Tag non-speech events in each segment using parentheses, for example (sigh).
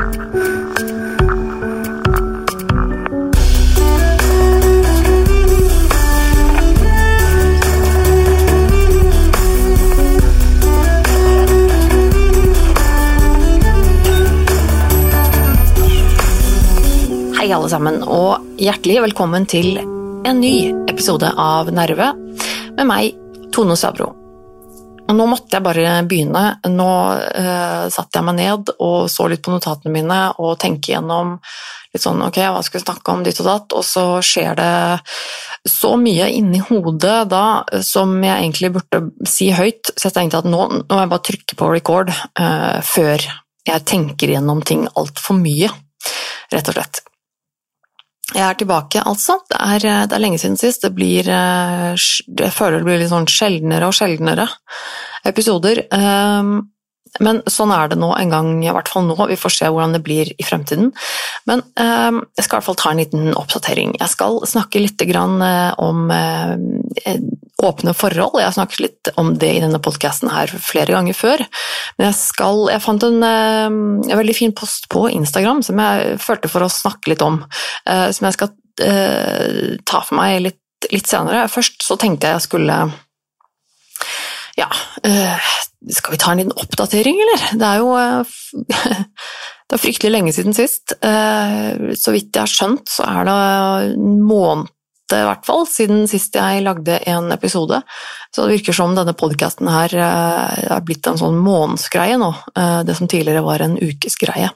Hei, alle sammen, og hjertelig velkommen til en ny episode av Nerve med meg, Tone Savro. Nå måtte jeg bare begynne. Nå uh, satte jeg meg ned og så litt på notatene mine og tenke gjennom litt sånn ok, hva skal vi snakke om, ditt og datt, og så skjer det så mye inni hodet da som jeg egentlig burde si høyt, så jeg tenkte at nå, nå må jeg bare trykke på record uh, før jeg tenker gjennom ting altfor mye, rett og slett. Jeg er tilbake, altså. Det er, det er, lenge siden sist. Det blir Jeg føler det blir litt sånn sjeldnere og sjeldnere episoder. Men sånn er det nå en gang, i hvert fall nå. Vi får se hvordan det blir i fremtiden. Men jeg skal i hvert fall ta en liten oppdatering. Jeg skal snakke litt om åpne forhold. Jeg har snakket litt om det i denne podkasten her flere ganger før. Men jeg, skal, jeg fant en, en, veldig fin post på Instagram som jeg følte for å snakke litt om. Som jeg skal ta for meg litt, litt senere. Først så tenkte jeg jeg skulle ja, skal vi ta en liten oppdatering, eller? Det er jo (laughs) det er fryktelig lenge siden sist. Så vidt jeg har skjønt, så er det en måned i hvert fall, siden sist jeg lagde en episode. Så det virker som denne podkasten her er blitt en sånn månedsgreie nå. Det som tidligere var en ukesgreie.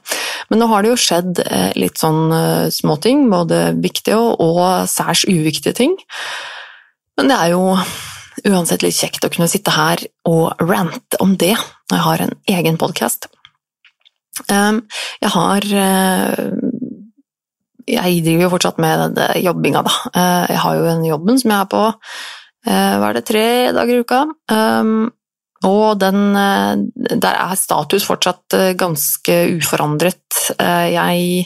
Men nå har det jo skjedd litt sånn småting, både viktige og særs uviktige ting. Men det er jo uansett litt kjekt å kunne sitte her og rante om det når jeg har en egen podkast. Jeg har Jeg driver jo fortsatt med jobbinga, da. Jeg har jo den jobben som jeg er på hva er det, tre dager i uka. Og den, der er status fortsatt ganske uforandret. Jeg,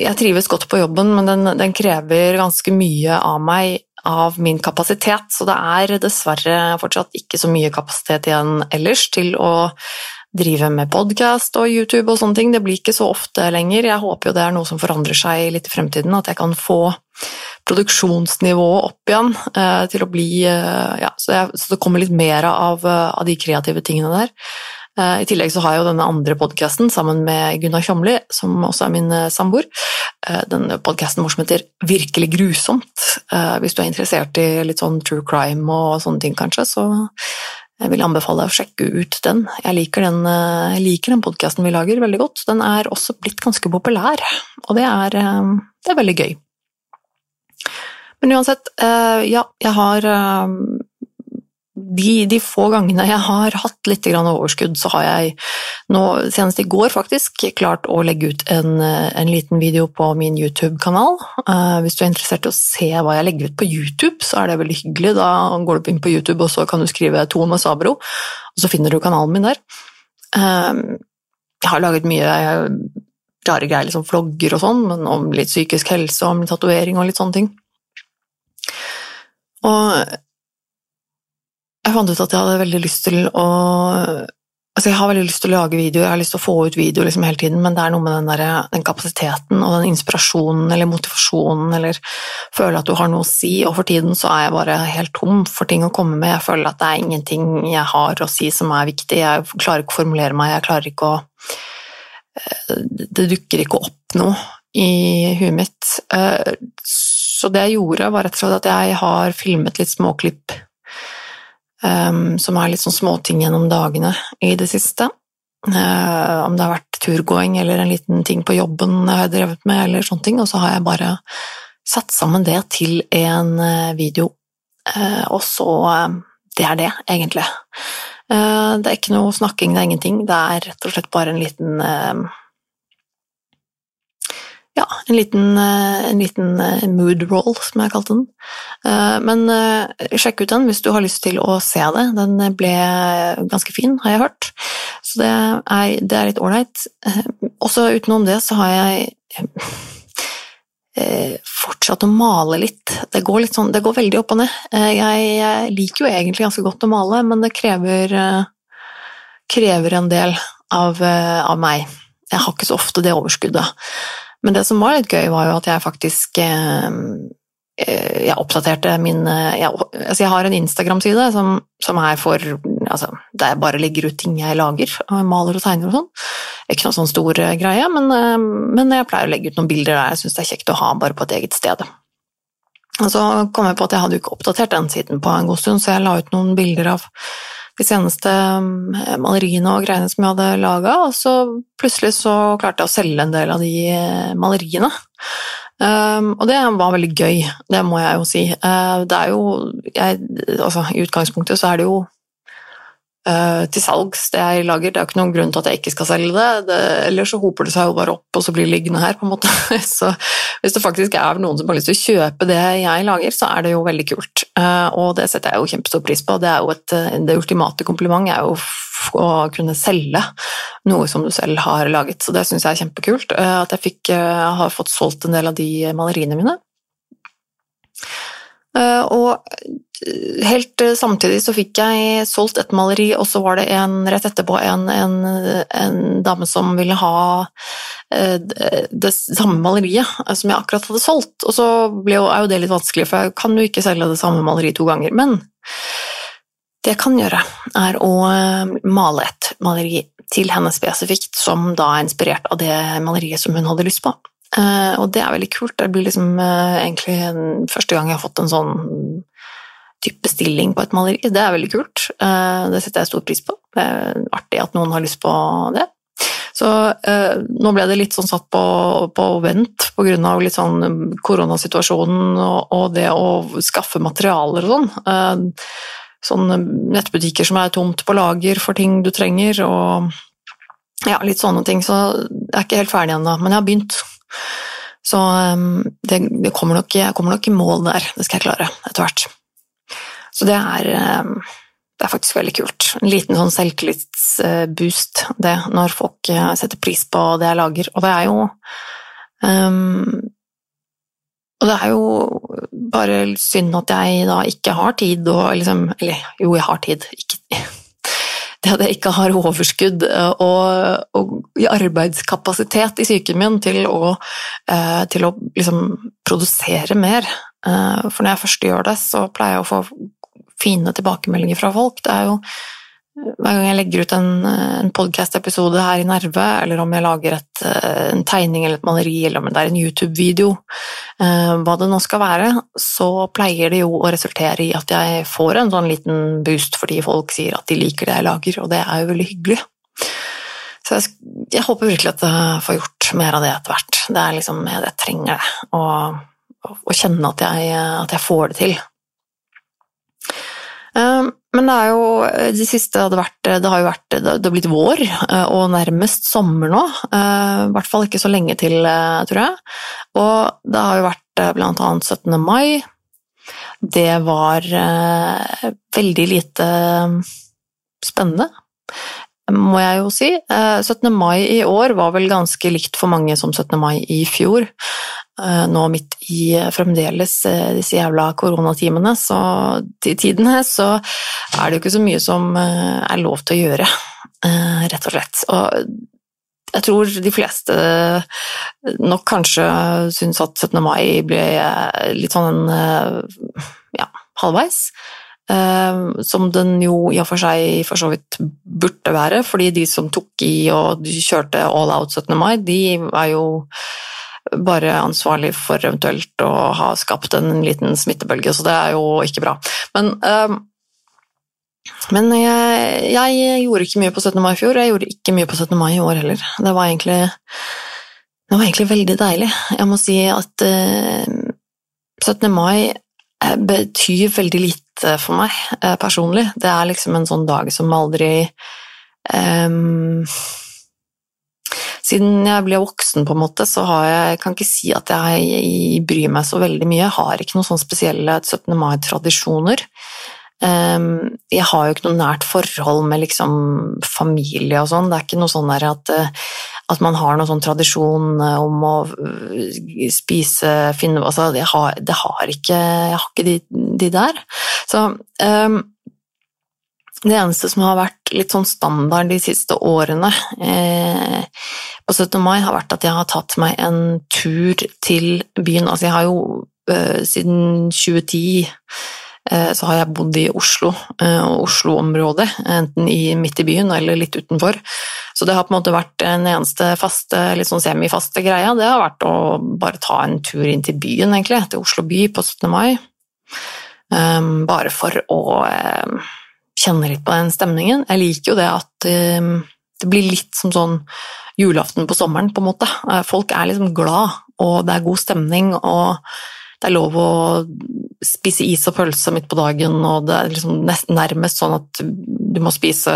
jeg trives godt på jobben, men den, den krever ganske mye av meg av min kapasitet, så det er dessverre fortsatt ikke så mye kapasitet igjen ellers til å drive med podkast og YouTube og sånne ting. Det blir ikke så ofte lenger. Jeg håper jo det er noe som forandrer seg litt i fremtiden, at jeg kan få produksjonsnivået opp igjen eh, til å bli eh, Ja, så, jeg, så, det kommer litt mer av, av de kreative tingene der. I tillegg så har jeg jo denne andre podkasten sammen med Gunnar Kjomli, som også er min samboer. Denne podkasten vår som heter Virkelig grusomt. Hvis du er interessert i litt sånn true crime og sånne ting, kanskje, så jeg vil anbefale deg å sjekke ut den. Jeg liker den, jeg liker den podkasten vi lager, veldig godt. Den er også blitt ganske populær, og det er, det er veldig gøy. Men uansett, ja, jeg har de, de, få gangene jeg har hatt litt overskudd, så har jeg nå, senest i går faktisk, klart å legge ut en, en liten video på min YouTube-kanal. Uh, hvis du er interessert i å se hva jeg legger ut på YouTube, så er det veldig hyggelig. Da går du inn på YouTube, og så kan du skrive Tone Sabro, og så finner du kanalen min der. Uh, jeg har laget mye rare greier, liksom vlogger og sånn, men om litt psykisk helse, om tatovering og litt sånne ting. Og jeg fant ut at jeg hadde veldig lyst til å Altså, jeg har veldig lyst til å lage videoer, jeg har lyst til å få ut video liksom hele tiden, men det er noe med den, der, den kapasiteten og den inspirasjonen eller motivasjonen eller føle at du har noe å si, og for tiden så er jeg bare helt tom for ting å komme med. Jeg føler at det er ingenting jeg har å si som er viktig, jeg klarer ikke å formulere meg, jeg klarer ikke å Det dukker ikke opp noe i huet mitt. Så det jeg gjorde, var rett og slett at jeg har filmet litt småklipp som er litt sånn småting gjennom dagene i det siste. Uh, om det har vært turgåing eller en liten ting på jobben jeg har drevet med, eller sånne ting, og så har jeg bare satt sammen det til en uh, video. Uh, og så Det er det, egentlig. det er ikke noe snakking, det er ingenting. Det er rett og slett bare en liten ja, en liten, eh, en liten, eh, mood roll, som jeg kalte den. Eh, men sjekk ut den hvis du har lyst til å se det. Den ble ganske fin, har jeg hørt. Så det er, det er litt ålreit. Også utenom det så har jeg fortsatt å male litt. Det går, litt sånn, det går veldig opp og ned. Jeg, liker jo egentlig ganske godt å male, men det krever, krever en del av, av meg. jeg har ikke så ofte det overskuddet. Men det som var litt gøy, var jo at jeg faktisk eh, eh jeg oppdaterte min eh, jeg, altså jeg har en Instagram-side som, som, er for altså, Der jeg bare legger ut ting jeg lager, og maler og tegner og sånn. Ikke noe sånn stor greie, men, men, jeg pleier å legge ut noen bilder der jeg syns det er kjekt å ha bare på et eget sted. Og så kom jeg på at jeg hadde jo ikke oppdatert den siden på en god stund, så jeg la ut noen bilder av de seneste eh, maleriene og greiene som jeg hadde laga, og så plutselig så klarte jeg å selge en del av de eh, maleriene. Um, og det var veldig gøy, det må jeg jo si. Uh, det er jo jeg, altså, I utgangspunktet så er det jo til salgs, det jeg lager. Det er jo ikke noen grunn til at jeg ikke skal selge det. det Eller så hoper det seg jo bare opp, og så blir det liggende her, på en måte. (laughs) så hvis det faktisk er noen som har lyst til å kjøpe det jeg lager, så er det jo veldig kult. Uh, og det setter jeg jo kjempestor pris på. Det et, det ultimate kompliment er jo å kunne selge noe som du selv har laget. Så det syns jeg er kjempekult. At jeg fikk, har fått solgt en del av de maleriene mine. Og helt eh, samtidig så fikk jeg solgt et maleri, og så var det en rett etterpå en, en, en dame som ville ha eh, det samme maleriet eh, som jeg akkurat hadde solgt. Og så er jo det litt vanskelig, for jeg kan jo ikke selge det samme maleriet to ganger. Men det jeg kan gjøre, er å male et maleri til henne spesifikt, som da er inspirert av det maleriet som hun hadde lyst på. Og det er veldig kult. Det blir liksom egentlig første gang jeg har fått en sånn type stilling på et maleri. Det er veldig kult. Eh, det setter jeg stor pris på. Det er artig at noen har lyst på det. Så eh, nå ble det litt sånn satt på, på vent pga. litt sånn koronasituasjonen og, og, det å skaffe materialer og sånn. Eh, sånne nettbutikker som er tomt på lager for ting du trenger, og ja, litt sånne ting. Så jeg er ikke helt ferdig ennå, men jeg har begynt. Så um, det, det kommer nok, jeg kommer nok i mål der, det skal jeg klare etter hvert. Så det er, eh, det er faktisk veldig kult. En liten sånn selvtillitsboost, det, når folk eh, setter pris på det jeg lager. Og det er jo um, Og det er jo bare synd at jeg da ikke har tid og liksom Eller jo, jeg har tid. Ikke, det at jeg ikke har overskudd og, og arbeidskapasitet i psyken min til å, til å liksom produsere mer. For når jeg først gjør det, så pleier jeg å få fine tilbakemeldinger fra folk. Det er jo hver gang jeg legger ut en, en podkast-episode her i Nerve, eller om jeg lager et, en tegning eller et maleri, eller om det er en YouTube-video, eh, hva det nå skal være, så pleier det jo å resultere i at jeg får en sånn liten boost fordi folk sier at de liker det jeg lager, og det er jo veldig hyggelig. Så jeg, jeg håper virkelig at jeg får gjort mer av det etter hvert. Det er liksom, jeg, jeg trenger det, å kjenne at jeg, at jeg får det til. Ehm, men det er jo de siste hadde vært Det har jo vært Det har blitt vår, eh, og nærmest sommer nå. Eh, I hvert fall ikke så lenge til, eh, tror jeg. Og det har jo vært blant annet 17. mai. Det var veldig lite spennende, må jeg jo si. 17. mai i år var vel ganske likt for mange som 17. mai i fjor. Eh, nå midt i eh, fremdeles eh, disse jævla koronatimene, så tidene, så er det jo ikke så mye som er lov til å gjøre, rett og slett. Og jeg tror de fleste nok kanskje syns at 17. mai ble litt sånn ja, halvveis. Som den jo i og for seg for så vidt burde være, fordi de som tok i og kjørte all out 17. mai, de er jo bare ansvarlig for eventuelt å ha skapt en liten smittebølge, så det er jo ikke bra. Men, uh, men jeg, jeg, gjorde ikke mye på 17. mai i fjor, jeg gjorde ikke mye på 17. mai i år heller. Det var egentlig, det var egentlig veldig deilig. Jeg må si at uh, 17. mai eh, betyr veldig lite for meg uh, personlig. Det er liksom en sånn dag som aldri um, siden jeg ble voksen, på en måte, så har jeg, jeg kan ikke si at jeg bryr meg så veldig mye. Jeg har ikke noen sånne spesielle 17. mai-tradisjoner. Um, jeg har jo ikke noe nært forhold med liksom familie og sånn. Det er ikke noe sånn at, eh, at, man har noen sånn tradisjon eh, om å eh, spise finne altså, det har, det har ikke, Jeg har ikke de, de der. Så um, det eneste som har vært litt sånn standard de siste årene eh, på 17. mai, har vært at jeg har tatt meg en tur til byen. Altså, jeg har jo eh, siden 2010 eh, så har jeg bodd i Oslo eh, og Oslo-området, enten i, midt i byen eller litt utenfor. Så det har på en måte vært den eneste faste, litt sånn semifaste greia. Det har vært å bare ta en tur inn til byen, egentlig, til Oslo by på 17. mai. Um, bare for å um, kjenne litt på den stemningen. Jeg liker jo det at um, det blir litt som sånn julaften på sommeren, på en måte. Folk er liksom glad, og det er god stemning, og det er lov å spise is og pølse midt på dagen, og det er liksom nærmest sånn at du må spise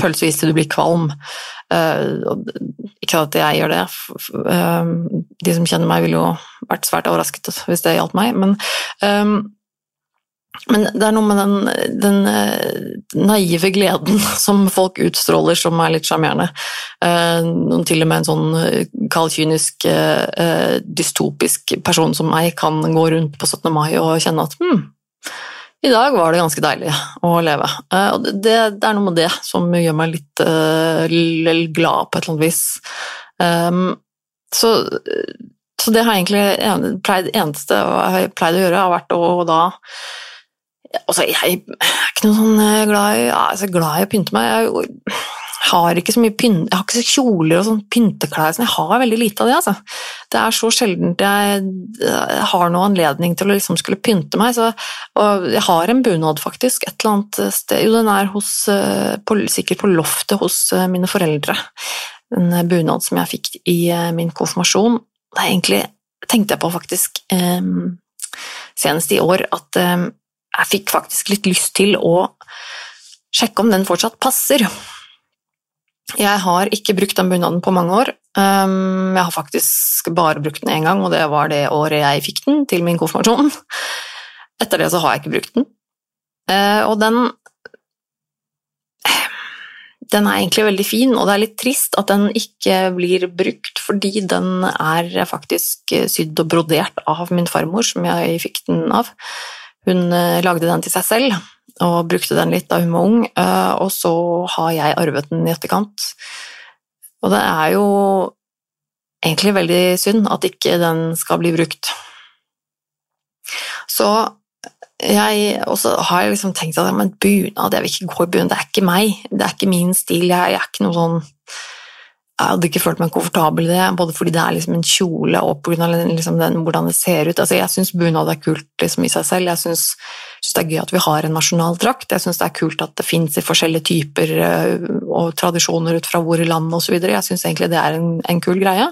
pølseis til du blir kvalm. Uh, ikke at jeg gjør det, uh, de som kjenner meg, ville jo vært svært overrasket hvis det gjaldt meg, men um, men det er noe med den, den uh, naive gleden (laughs) som folk utstråler som er litt sjarmerende. Uh, til og med en sånn eh, kaldkynisk, uh, dystopisk person som meg kan gå rundt på 17. mai og kjenne at hm, i dag var det ganske deilig å leve. og det, det, er noe med det som gjør meg litt glad på et eller annet vis. Um, så, så, det har egentlig pleid, eneste jeg har pleid å gjøre, har vært å da Altså, jeg er ikke noe sånn eh, glad i, altså, glad i å pynte meg. Jeg har ikke så mye pynt, jeg har ikke så kjoler og sånn pynteklær. Så jeg har veldig lite av det. Altså. Det er så sjelden jeg, jeg har noen anledning til å liksom skulle pynte meg. Så, og jeg har en bunad, faktisk, et eller annet sted. Jo, den er hos, eh, på, sikkert på loftet hos eh, mine foreldre. En bunad som jeg fikk i min konfirmasjon. Det er egentlig, tenkte jeg på faktisk eh, senest i år, at eh, jeg fikk faktisk litt lyst til å sjekke om den fortsatt passer. Jeg har ikke brukt den bunaden på mange år. Um, jeg har faktisk bare brukt den én gang, og det var det året jeg fikk den til min konfirmasjon. Etter det så har jeg ikke brukt den. Uh, og den den er egentlig veldig fin, og det er litt trist at den ikke blir brukt, fordi den er faktisk sydd og brodert av min farmor, som jeg fikk den av. Hun eh, lagde den til seg selv og brukte den litt da hun var ung, eh, og så har jeg arvet den i etterkant. Og det er jo egentlig veldig synd at ikke den skal bli brukt. Så jeg også har jeg liksom tenkt at men bunad, jeg vil ikke gå i bunad, det er ikke meg, det er ikke min stil, jeg, er ikke noe sånn jeg hadde ikke følt meg komfortabel i det, både fordi det er liksom en kjole og pga. Liksom hvordan det ser ut. Altså, jeg syns bunad er kult liksom, i seg selv. Jeg syns det er gøy at vi har en nasjonal drakt. Jeg syns det er kult at det fins i forskjellige typer eh, og tradisjoner ut fra hvor i landet osv. Jeg syns egentlig det er en, en, kul greie.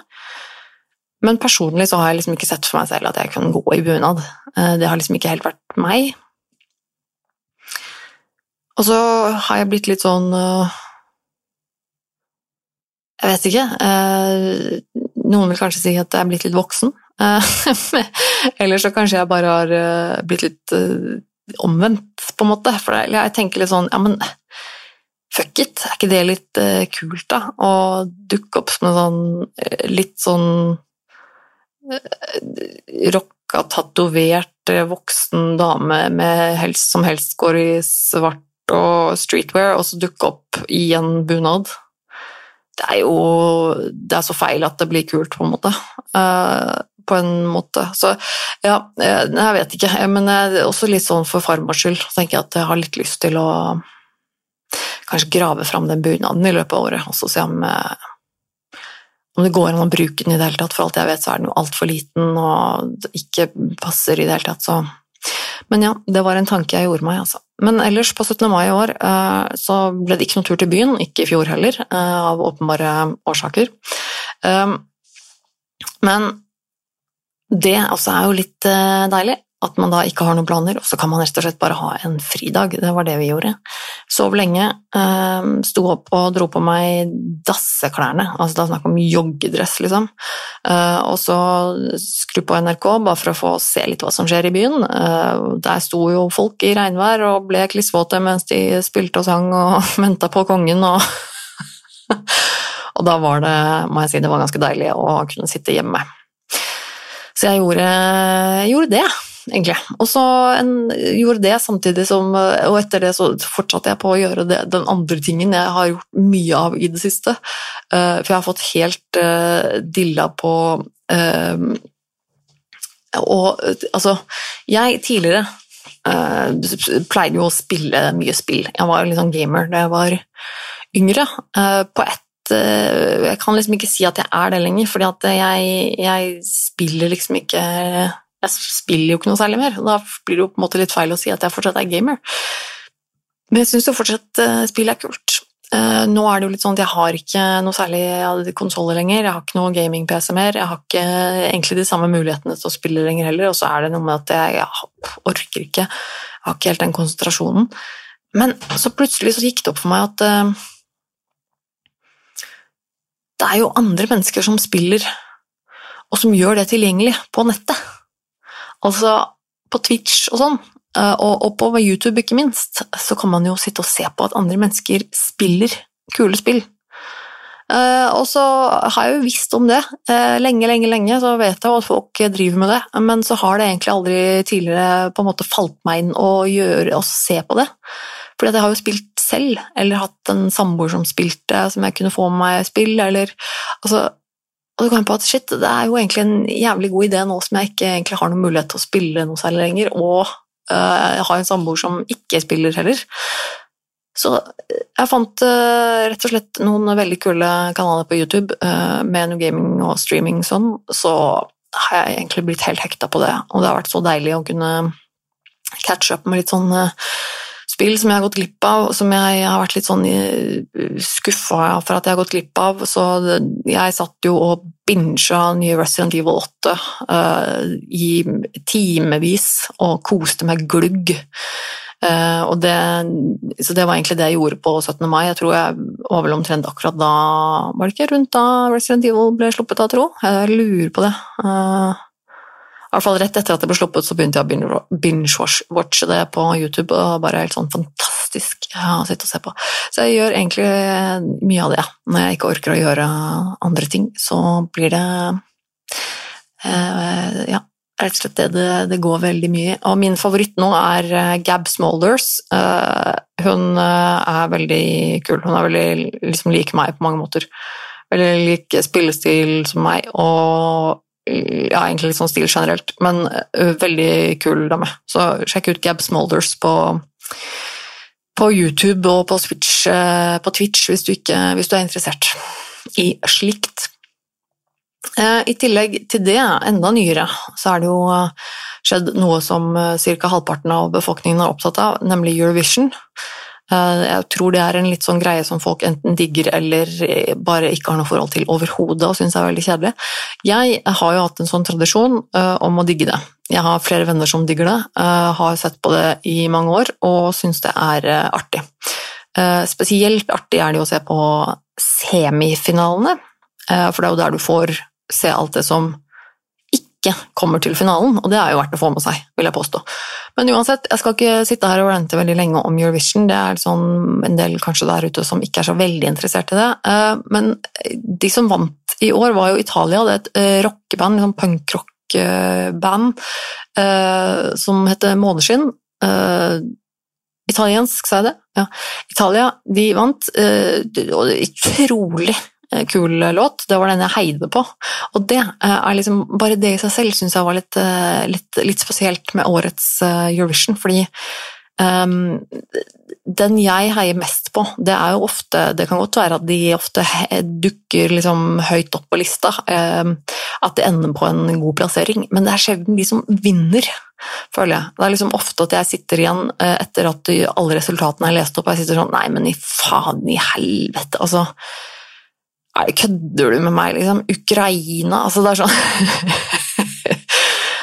Men personlig så har jeg liksom ikke sett for meg selv at jeg kan gå i bunad. Eh, det har liksom ikke helt vært meg. Og så har jeg blitt litt sånn uh, jeg vet ikke. Eh, noen vil kanskje si at jeg er blitt litt voksen. Eh, (laughs) eller så kanskje jeg bare har eh, blitt litt omvendt, på en måte. For jeg tenker litt sånn Ja, men fuck it, er ikke det litt kult, da? Å dukke opp som en sånn litt sånn rocka, tatovert voksen dame helst, som helst går i svart og streetwear, og så dukke opp i en bunad det er jo Det er så feil at det blir kult, på en måte. Uh, på en måte. Så ja, jeg, jeg vet ikke. Men jeg, også litt sånn for farmors skyld tenker jeg at jeg har litt lyst til å kanskje grave fram den bunaden i løpet av året, og så se om, eh, om det går an å bruke den i det hele tatt. For alt jeg vet, så er den jo altfor liten og ikke passer i det hele tatt, så Men ja, det var en tanke jeg gjorde meg, altså. Men ellers, på 17. mai i år, eh, så ble det ikke noen tur til byen, ikke i fjor heller, eh, av åpenbare årsaker. Eh, men det også er jo litt deilig, at man da ikke har noen planer, og så kan man rett og slett bare ha en fridag. Det var det vi gjorde. Sov lenge, ehm, sto opp og dro på meg dasseklærne, altså da snakk om joggedress, liksom. Eh, og så skru på NRK, bare for å få se litt hva som skjer i byen. Eh, der sto jo folk i regnvær og ble klissvåte mens de spilte og sang og (laughs) venta på kongen og (laughs) Og da var det, må jeg si, det var ganske deilig å kunne sitte hjemme. Så jeg gjorde, jeg gjorde det. Egentlig. Og så gjorde det samtidig som Og etter det så fortsatte jeg på å gjøre det, den andre tingen jeg har gjort mye av i det siste. Uh, for jeg har fått helt uh, dilla på uh, Og altså Jeg tidligere pleide jo å spille mye spill. Jeg var litt sånn gamer da jeg var yngre. på et Eh, jeg kan liksom ikke si at jeg er det lenger, fordi at jeg, jeg, spiller liksom ikke Jeg spiller jo ikke noe særlig mer. Da blir det jo på en måte litt feil å si at jeg fortsatt er gamer. Men jeg syns jo fortsatt uh, spill er kult. Uh, nå er det jo litt sånn at jeg har ikke noe særlig konsoller lenger. Jeg har ikke noe gaming-PC mer. Jeg har ikke egentlig de samme mulighetene til å spille lenger heller, og så er det noe med at jeg, jeg orker ikke Jeg har ikke helt den konsentrasjonen. Men så plutselig så gikk det opp for meg at uh, det er jo andre mennesker som spiller, og som gjør det tilgjengelig på nettet. Altså på Twitch og sånn, eh, og, på YouTube ikke minst, så kan man jo sitte og se på at andre mennesker spiller kule spill. Uh, og så har jeg jo visst om det uh, lenge, lenge, lenge, så vet jeg jo at folk driver med det, men så har det egentlig aldri tidligere på en måte falt meg inn å gjøre og se på det. Fordi jeg har jo spilt selv, eller hatt en samboer som spilte, som jeg kunne få med meg spill, eller altså, og så kom jeg på at shit, det er jo egentlig en jævlig god idé nå som jeg ikke egentlig har noen mulighet til å spille noe særlig lenger, og uh, jeg har en samboer som ikke spiller heller. Så jeg fant uh, rett og slett noen veldig kule kanaler på YouTube uh, med noe gaming og streaming sånn, så har jeg egentlig blitt helt hekta på det, og det har vært så deilig å kunne catche up med litt sånn spill som jeg har gått glipp av, som jeg har vært litt sånn skuffa for at jeg har gått glipp av. Så jeg satt jo og binga nye Resident Evil 8 uh, eh, i timevis og koste meg glugg. Uh, og det, så det var egentlig det jeg gjorde på 17. mai. Jeg tror jeg var vel omtrent akkurat da Var det ikke rundt da Resident Evil ble sluppet, av, tro? Jeg lurer på det. Uh, i hvert fall rett etter at det ble sluppet, så begynte jeg å binge-watche det på YouTube. og bare helt sånn fantastisk å sitte og se på. Så jeg gjør egentlig mye av det. Når jeg ikke orker å gjøre andre ting, så blir det eh, ja, rett og slett det, det det, går veldig mye Og min favoritt nå er eh, Gab Smolders. Eh, hun er veldig kul. Hun er veldig liksom lik meg på mange måter. Veldig lik spillestil som meg. og ja, egentlig litt sånn stil generelt, men veldig kul dame. Så sjekk ut Gab Smolders på, på YouTube og på, Switch, på Twitch hvis du, ikke, hvis du, er interessert i slikt. I tillegg til det, enda nyere, så er det jo skjedd noe som ca. halvparten av befolkningen er opptatt av, nemlig Eurovision. Eh, jeg tror det er en litt sånn greie som folk enten digger eller bare ikke har noe forhold til overhodet og syns er veldig kjedelig. Jeg har jo hatt en sånn tradisjon uh, om å digge det. Jeg har flere venner som digger det, har sett på det i mange år og syns det er artig. Spesielt artig er det å se på semifinalene, for det er jo der du får se alt det som ikke kommer til finalen, og det er jo verdt å få med seg, vil jeg påstå. Men uansett, jeg skal ikke sitte her og rante veldig lenge om Eurovision, det er sånn en del kanskje der ute som ikke er så veldig interessert i det. Eh, men de som vant i år, var jo Italia, det er et eh, rockeband, liksom punkrockband, eh, som heter Måneskinn. Italiensk, sa jeg det? Ja. Italia, de vant, og utrolig kul låt. Det var den jeg heide på. Og det eh, er liksom, bare det i seg selv syns jeg var litt, eh, litt, litt, spesielt med årets Eurovision, fordi um, den jeg heier mest på, det er jo ofte Det kan godt være at de ofte dukker liksom høyt opp på lista, um, at de ender på en god plassering, men det er sjelden de som vinner, føler jeg. Det er liksom ofte at jeg sitter igjen etter at alle resultatene er lest opp, og jeg sitter sånn Nei, men i faen i helvete, altså Kødder du med meg, liksom? Ukraina? Altså, det er sånn (laughs)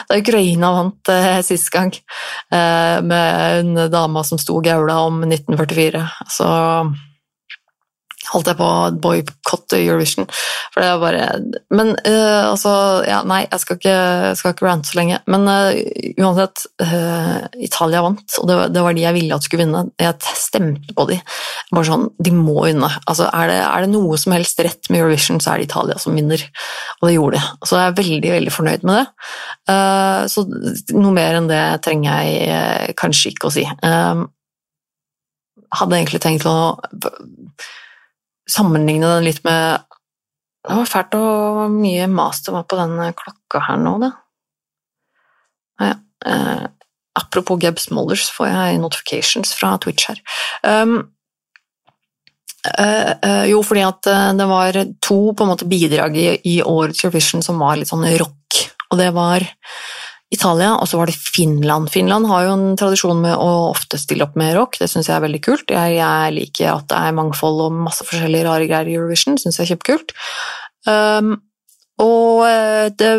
Da Ukraina vant eh, sist gang, eh, med en dame som sto gaula om 1944, så holdt jeg på å boikotte Eurovision. For det er bare Men uh, altså ja, Nei, jeg skal ikke, skal ikke rante så lenge. Men uh, uansett, uh, Italia vant, og det var, det var, de jeg ville at skulle vinne. Jeg stemte på de. Bare sånn, De må vinne. Altså, er det, er det noe som helst rett med Eurovision, så er det Italia som vinner. Og det gjorde de. Så jeg er veldig, veldig fornøyd med det. så noe mer enn det trenger jeg kanskje ikke å si. hadde egentlig tenkt å sammenligne den litt med Det var fælt og mye mas det var på den klokka her nå, da. Ja, eh, apropos Gebs Mollers, får jeg notifications fra Twitch her. Um, uh, uh, jo, fordi at eh, det var to måte bidrag i, i årets Eurovision som var litt sånn rock, og det var Italia, og så var det Finland. Finland har jo en tradisjon med å ofte stille opp med rock, det syns jeg er veldig kult. Jeg, jeg, liker at det er mangfold og masse forskjellige rare greier i Eurovision, syns jeg er kjempekult. Um, og eh, det,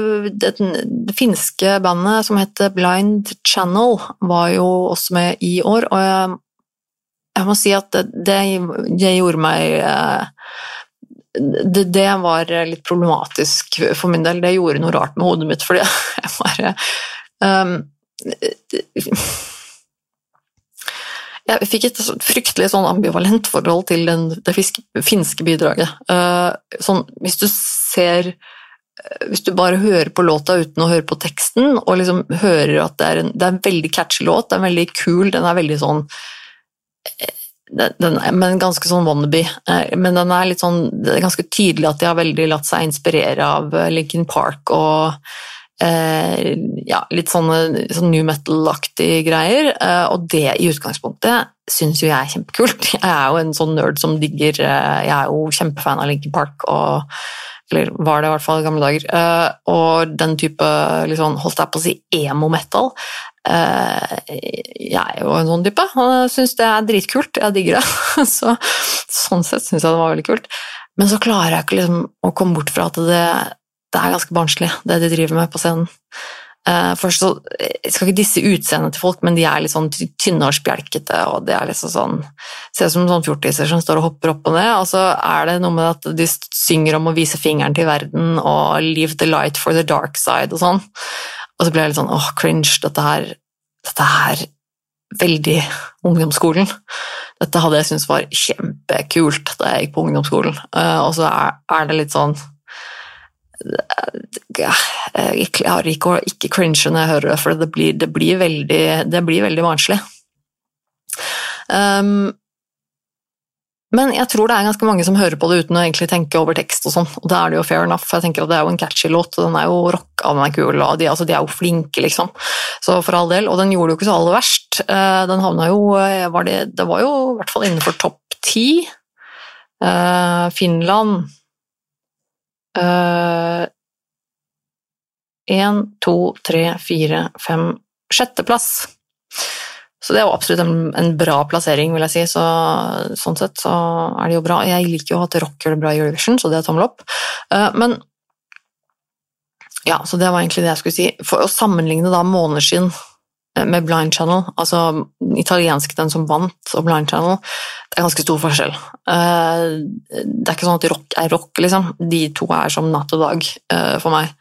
det, det, finske bandet som heter Blind Channel, var jo også med i år, og jeg, jeg må si at det, det gjorde meg eh, det, det, var litt problematisk for min del. Det gjorde noe rart med hodet mitt, fordi (laughs) jeg bare um, Jeg fikk et fryktelig sånn ambivalent forhold til den, det fiske, finske bidraget. Uh, sånn, hvis du ser Hvis du bare hører på låta uten å høre på teksten, og liksom hører at det er en, det er en veldig catchy låt, den er veldig kul, den er veldig sånn den, men ganske sånn wannabe. Eh, men den er litt sånn, det er ganske tydelig at de har veldig latt seg inspirere av eh, Lincoln Park og eh, ja, litt sånne sånn new metal-aktige greier. Eh, og det i utgangspunktet syns jo jeg er kjempekult. (laughs) Jeg er jo en sånn nerd som digger Jeg er jo kjempefan av Lincoln Park. og eller var det i hvert fall i gamle dager. Og den type liksom, holdt jeg på å si emo-metal jeg er jo en sånn type og syns det er dritkult. Jeg digger det. (laughs) Så, sånn sett syns jeg det var veldig kult. Men så klarer jeg ikke liksom å komme bort fra at det, det er ganske barnslig, det de driver med på scenen. Uh, først så, Jeg skal ikke disse utseendet til folk, men de er litt sånn tynne og spjelkete. og det er liksom sånn, Ser ut som sånn fjortiser som står og hopper opp og ned. Og så er det noe med at de synger om å vise fingeren til verden og 'leave the light for the dark side' og sånn. Og så ble jeg litt sånn åh, cringe, dette her, dette er veldig ungdomsskolen. Dette hadde jeg syntes var kjempekult da jeg gikk på ungdomsskolen. Uh, og så er, det litt sånn Jeg klarer ikke å ikke cringe når jeg hører det, for det blir, det blir veldig, det blir barnslig. Um, men jeg tror det er ganske mange som hører på det uten å egentlig tenke over tekst og sånn, og da er det jo fair enough. Jeg tenker at det er jo en catchy låt, og den er jo rocka, den er kul, og de, altså, de, er jo flinke, liksom. Så for all del. Og den gjorde det jo ikke så aller verst. Eh, den havna jo eh, var det, det, var jo i hvert fall innenfor topp ti. Uh, Finland Én, to, tre, fire, fem Sjetteplass. Så det er jo absolutt en, en, bra plassering, vil jeg si. Så, sånn sett så er det jo bra. Jeg liker jo at rock gjør det bra i Eurovision, så det er tommel opp. Uh, men ja, så det var egentlig det jeg skulle si. For å sammenligne da måneskinn eh, med Blind Channel, altså italiensk den som vant, og Blind Channel, det er ganske stor forskjell. Uh, det er ikke sånn at rock er rock, liksom. De to er som natt og dag for meg.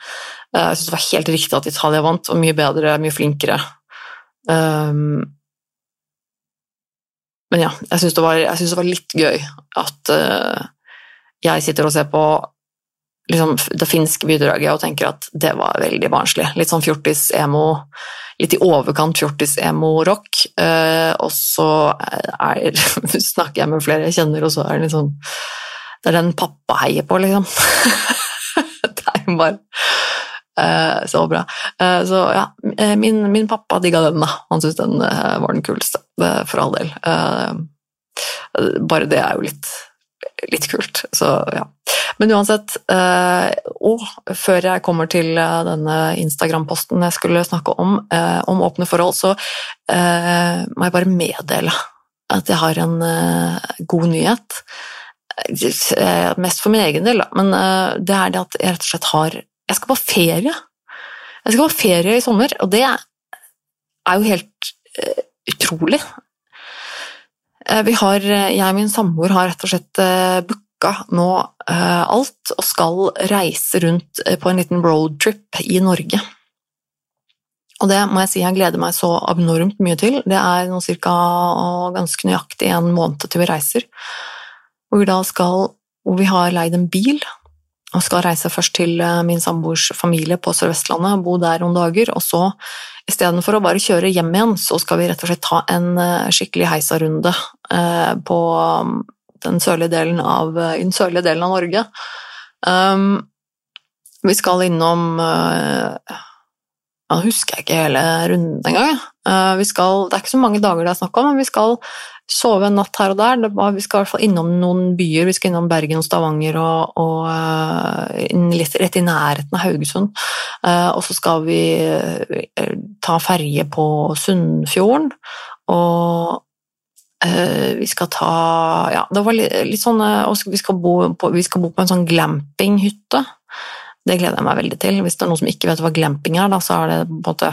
Jeg syns det var helt riktig at Italia vant, og mye bedre, mye flinkere. Men ja, jeg syns det, det, var litt gøy at uh, jeg sitter og ser på liksom, det finske bidraget og tenker at det var veldig barnslig. Litt sånn fjortis-emo, litt i overkant fjortis-emo-rock. Uh, og så er, (laughs) snakker jeg med flere jeg kjenner, og så er det liksom Det er den pappa heier på, liksom. (laughs) det er jo bare uh, så bra. Eh, så ja, eh, min, min pappa digga den, da. Han syntes den var den kuleste, for all del. Bare det er jo litt, litt kult, så ja. Men uansett, og før jeg kommer til denne Instagram-posten jeg skulle snakke om, om åpne forhold, så må jeg bare meddele at jeg har en god nyhet. Mest for min egen del, men det er det at jeg rett og slett har jeg skal på ferie. Jeg skal på ferie i sommer, og det er jo helt utrolig. vi har, jeg og min samboer har rett og slett booka nå alt og skal reise rundt på en liten roadtrip i Norge. Og det må jeg si jeg gleder meg så abnormt mye til. Det er nå cirka ganske nøyaktig en måned til vi reiser. Hvor vi da skal Hvor vi har leid en bil og skal reise først til eh, min samboers familie på Sør-Vestlandet, bo der noen dager, og så istedenfor å bare kjøre hjem igjen, så skal vi rett og slett ta en eh, skikkelig heisarunde eh, på um, den sørlige delen av, den sørlige delen av Norge. Um, vi skal innom nå husker jeg ikke hele runden engang. Uh, det er ikke så mange dager det er snakk om, men vi skal sove en natt her og der. Var, vi skal i hvert fall innom noen byer. Vi skal innom Bergen og Stavanger og, og uh, litt, rett i nærheten av Haugesund. Uh, og så skal vi ta ferje på Sunnfjorden. Og vi skal ta Ja, det var litt, litt sånn vi skal, bo på, skal bo på en sånn glampinghytte. Det gleder jeg meg veldig til. Hvis det er noen som ikke vet hva glamping er, da, så er det på en måte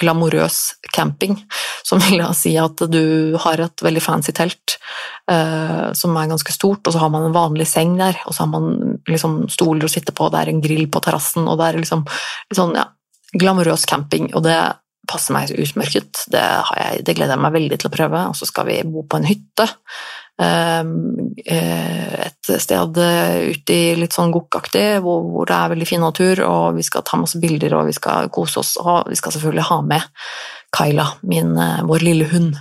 glamorøs camping. Som vil da si at du har et veldig fancy telt eh, som er ganske stort, og så har man en vanlig seng der, og så har man liksom stoler å sitte på, det er en grill på terrassen, og det er liksom sånn, ja, glamorøs camping. Og det passer meg utmerket. Det, jeg, det gleder jeg meg veldig til å prøve. Og så skal vi bo på en hytte et sted ute i litt sånn gokk-aktig, hvor, hvor, det er veldig fin natur, og vi skal ta masse bilder og vi skal kose oss. Og vi skal selvfølgelig ha med Kyla, min, eh, vår lille hund.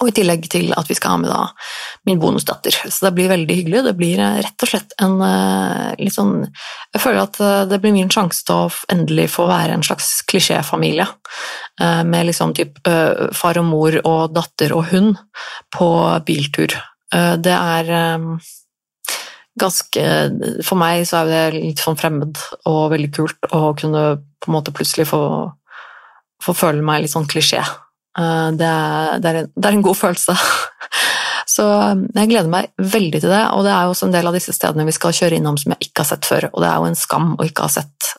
Og i tillegg til at vi skal ha med da min bonusdatter. Så det blir veldig hyggelig. Det blir eh, rett og slett en litt sånn Jeg føler at det blir min sjanse til å endelig få være en slags klisjéfamilie. Eh, med liksom typ eh, far og mor og datter og hund på biltur. Eh, det er ganske For meg så er det litt sånn fremmed og veldig kult å kunne på en måte plutselig få, få føle meg litt sånn klisjé. Det er, det, er en, det er, en, god følelse. (laughs) Så jeg gleder meg veldig til det, og det er jo også en del av disse stedene vi skal kjøre innom som jeg ikke har sett før, og det er jo en skam å ikke ha sett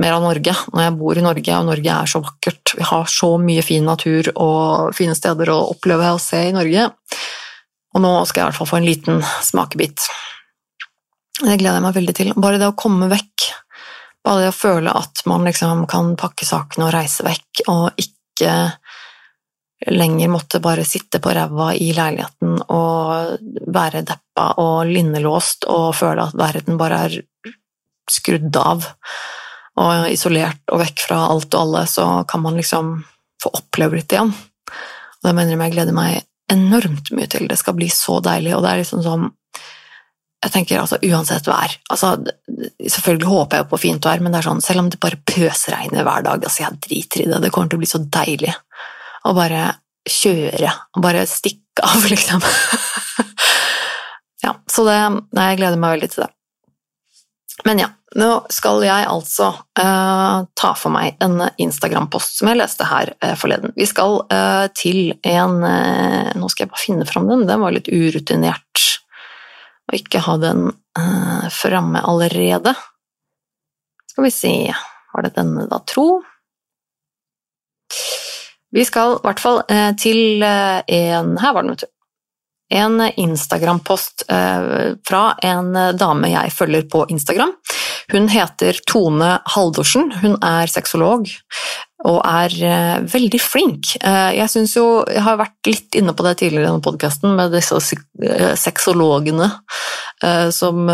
mer av Norge når jeg bor i Norge, og Norge er så vakkert. Vi har så mye fin natur og fine steder å oppleve og se i Norge. Og nå skal jeg i hvert fall få en liten smakebit. Det gleder jeg meg veldig til. Bare det å komme vekk. Bare det å føle at man liksom kan pakke sakene og reise vekk, og ikke lenger måtte bare sitte på ræva i leiligheten og være deppa og linnelåst og føle at verden bare er skrudd av og isolert og vekk fra alt og alle, så kan man liksom få oppleve litt igjen. Og det mener jeg jeg gleder meg enormt mye til. Det skal bli så deilig, og det er liksom sånn jeg tenker altså Uansett vær altså, Selvfølgelig håper jeg på fint vær, men det er sånn, selv om det bare pøsregner hver dag altså Jeg driter i det. Det kommer til å bli så deilig å bare kjøre og bare stikke av, (laughs) liksom. ja, så det Nei, jeg gleder meg veldig til det. Men ja, nå skal jeg altså uh, ta for meg en Instagram-post som jeg leste her uh, forleden. Vi skal uh, til en Nå skal jeg bare finne fram den, den var litt urutinert å ikke ha den framme allerede. Skal vi se Var det denne, da, tro? Vi skal i hvert fall til en Her var den, vet du en Instagram-post eh, fra en dame jeg følger på Instagram. Hun heter Tone Haldorsen. Hun er sexolog og er eh, veldig flink. Eh, jeg syns jo Jeg har vært litt inne på det tidligere i denne podkasten med disse sexologene som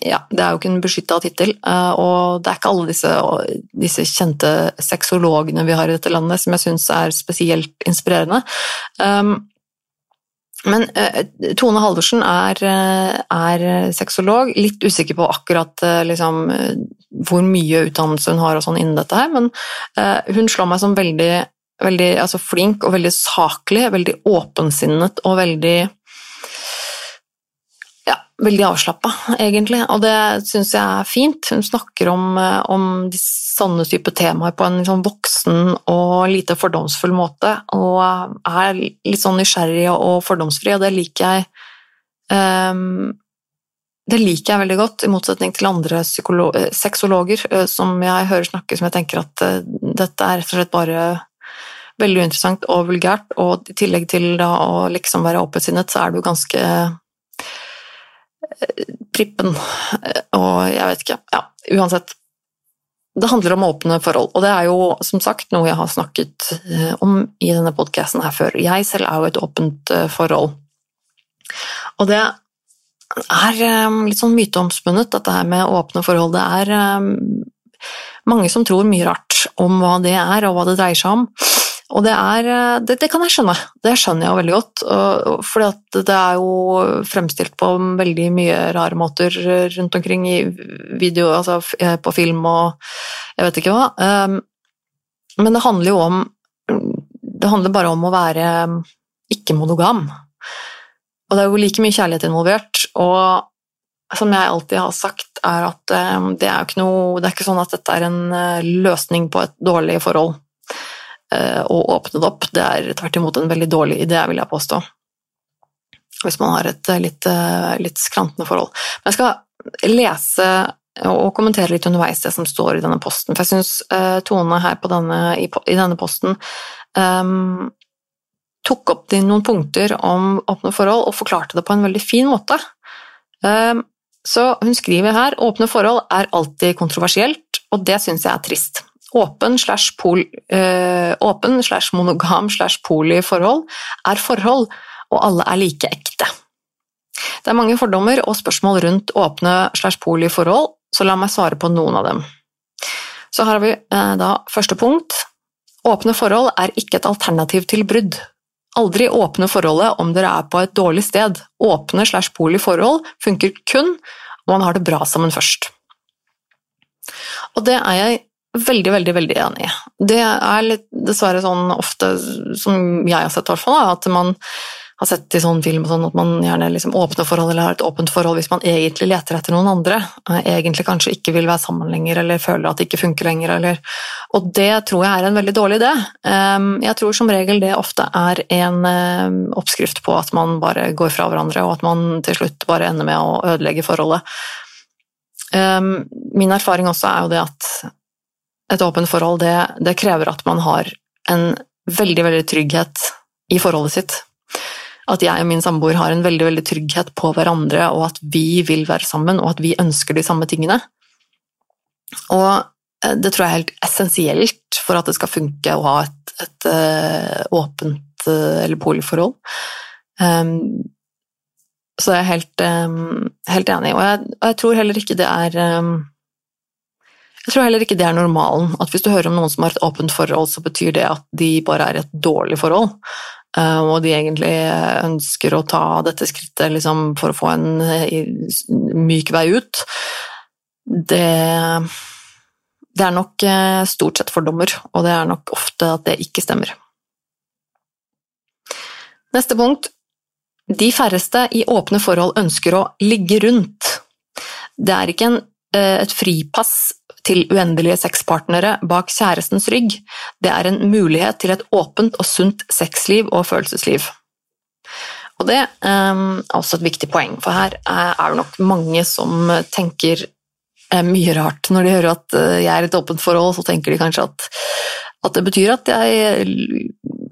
Ja, det er jo ikke en beskytta tittel, og det er ikke alle disse, disse kjente sexologene vi har i dette landet som jeg syns er spesielt inspirerende. Men uh, Tone Halvorsen er, uh, er, sexolog. Litt usikker på akkurat uh, liksom, hvor mye utdannelse hun har og sånn innen dette her, men hun slår meg som veldig, veldig altså flink og veldig saklig, veldig åpensinnet og veldig veldig avslappa, egentlig, og det syns jeg er fint. Hun snakker om, om de sånne type temaer på en liksom voksen og lite fordomsfull måte, og er litt sånn nysgjerrig og fordomsfri, og det liker jeg um, det liker jeg veldig godt, i motsetning til andre sexologer som jeg hører snakke, som jeg tenker at dette er rett og slett bare veldig uinteressant og vulgært, og i tillegg til å liksom være åpensinnet, så er du ganske prippen, og jeg vet ikke Ja, uansett. Det handler om åpne forhold, og det er jo som sagt noe jeg har snakket om i denne podkasten her før. Jeg selv er jo et åpent forhold. Og det er litt sånn myteomspunnet, dette her med åpne forhold. Det er mange som tror mye rart om hva det er, og hva det dreier seg om. Og det, er, det, det kan jeg skjønne, det skjønner jeg veldig godt. For det er jo fremstilt på veldig mye rare måter rundt omkring i video, altså på film og jeg vet ikke hva. Men det handler jo om Det handler bare om å være ikke-monogam. Og det er jo like mye kjærlighet involvert. Og som jeg alltid har sagt, er at det er jo ikke noe Det er ikke sånn at dette er en løsning på et dårlig forhold å åpne det opp. Det er tvert imot en veldig dårlig idé, vil jeg påstå. Hvis man har et litt, litt skrantende forhold. Men jeg skal lese og kommentere litt underveis det som står i denne posten. For jeg syns uh, Tone her denne, i, i, denne posten um, tok opp noen punkter om åpne forhold og forklarte det på en veldig fin måte. Um, så hun skriver her åpne forhold er alltid kontroversielt, og det syns jeg er trist. Øh, åpen slash monogam slash poli forhold er forhold, og alle er like ekte. Det er mange fordommer og spørsmål rundt åpne slash poli forhold, så la meg svare på noen av dem. Så har vi øh, da første punkt. Åpne forhold er ikke et alternativ til brudd. Aldri åpne forholdet om dere er på et dårlig sted. Åpne slash poli forhold funker kun om man har det bra sammen først. Og det er jeg veldig, veldig veldig enig. Det er litt, dessverre sånn ofte, som jeg har sett i hvert fall, at man har sett i sånn film sånn at man gjerne liksom åpner forhold eller har et åpent forhold hvis man egentlig leter etter noen andre, egentlig kanskje ikke vil være sammen lenger eller føler at det ikke funker lenger. Eller, og det tror jeg er en veldig dårlig idé. Ehm, jeg tror som regel det ofte er en ehm, oppskrift på at man bare går fra hverandre, og at man til slutt bare ender med å ødelegge forholdet. Ehm, min erfaring også er jo det at et åpent forhold, det, det krever at man har en veldig, veldig trygghet i forholdet sitt. At jeg og min samboer har en veldig, veldig trygghet på hverandre, og at vi vil være sammen, og at vi ønsker de samme tingene. Og eh, det tror jeg er helt essensielt for at det skal funke å ha et, et uh, åpent uh, eller poliforhold. Um, så jeg er helt, um, helt enig, og jeg, og jeg, tror heller ikke det er um, jeg tror heller ikke det er normalen. At hvis du hører om noen som har et åpent forhold, så betyr det at de bare er i et dårlig forhold. Eh, og de egentlig ønsker å ta dette skrittet liksom, for å få en eh, myk vei ut. Det, det er nok eh, stort sett fordommer, og det er nok ofte at det ikke stemmer. Neste punkt. De færreste i åpne forhold ønsker å ligge rundt. Det er ikke en, et fripass til uendelige sexpartnere bak kjærestens rygg, det er en mulighet til et åpent og sunt sexliv og følelsesliv. Og det ehm, er også et viktig poeng, for her er det nok mange som tenker eh, mye rart. Når de hører at eh, jeg er i et åpent forhold, så tenker de kanskje at, at det betyr at jeg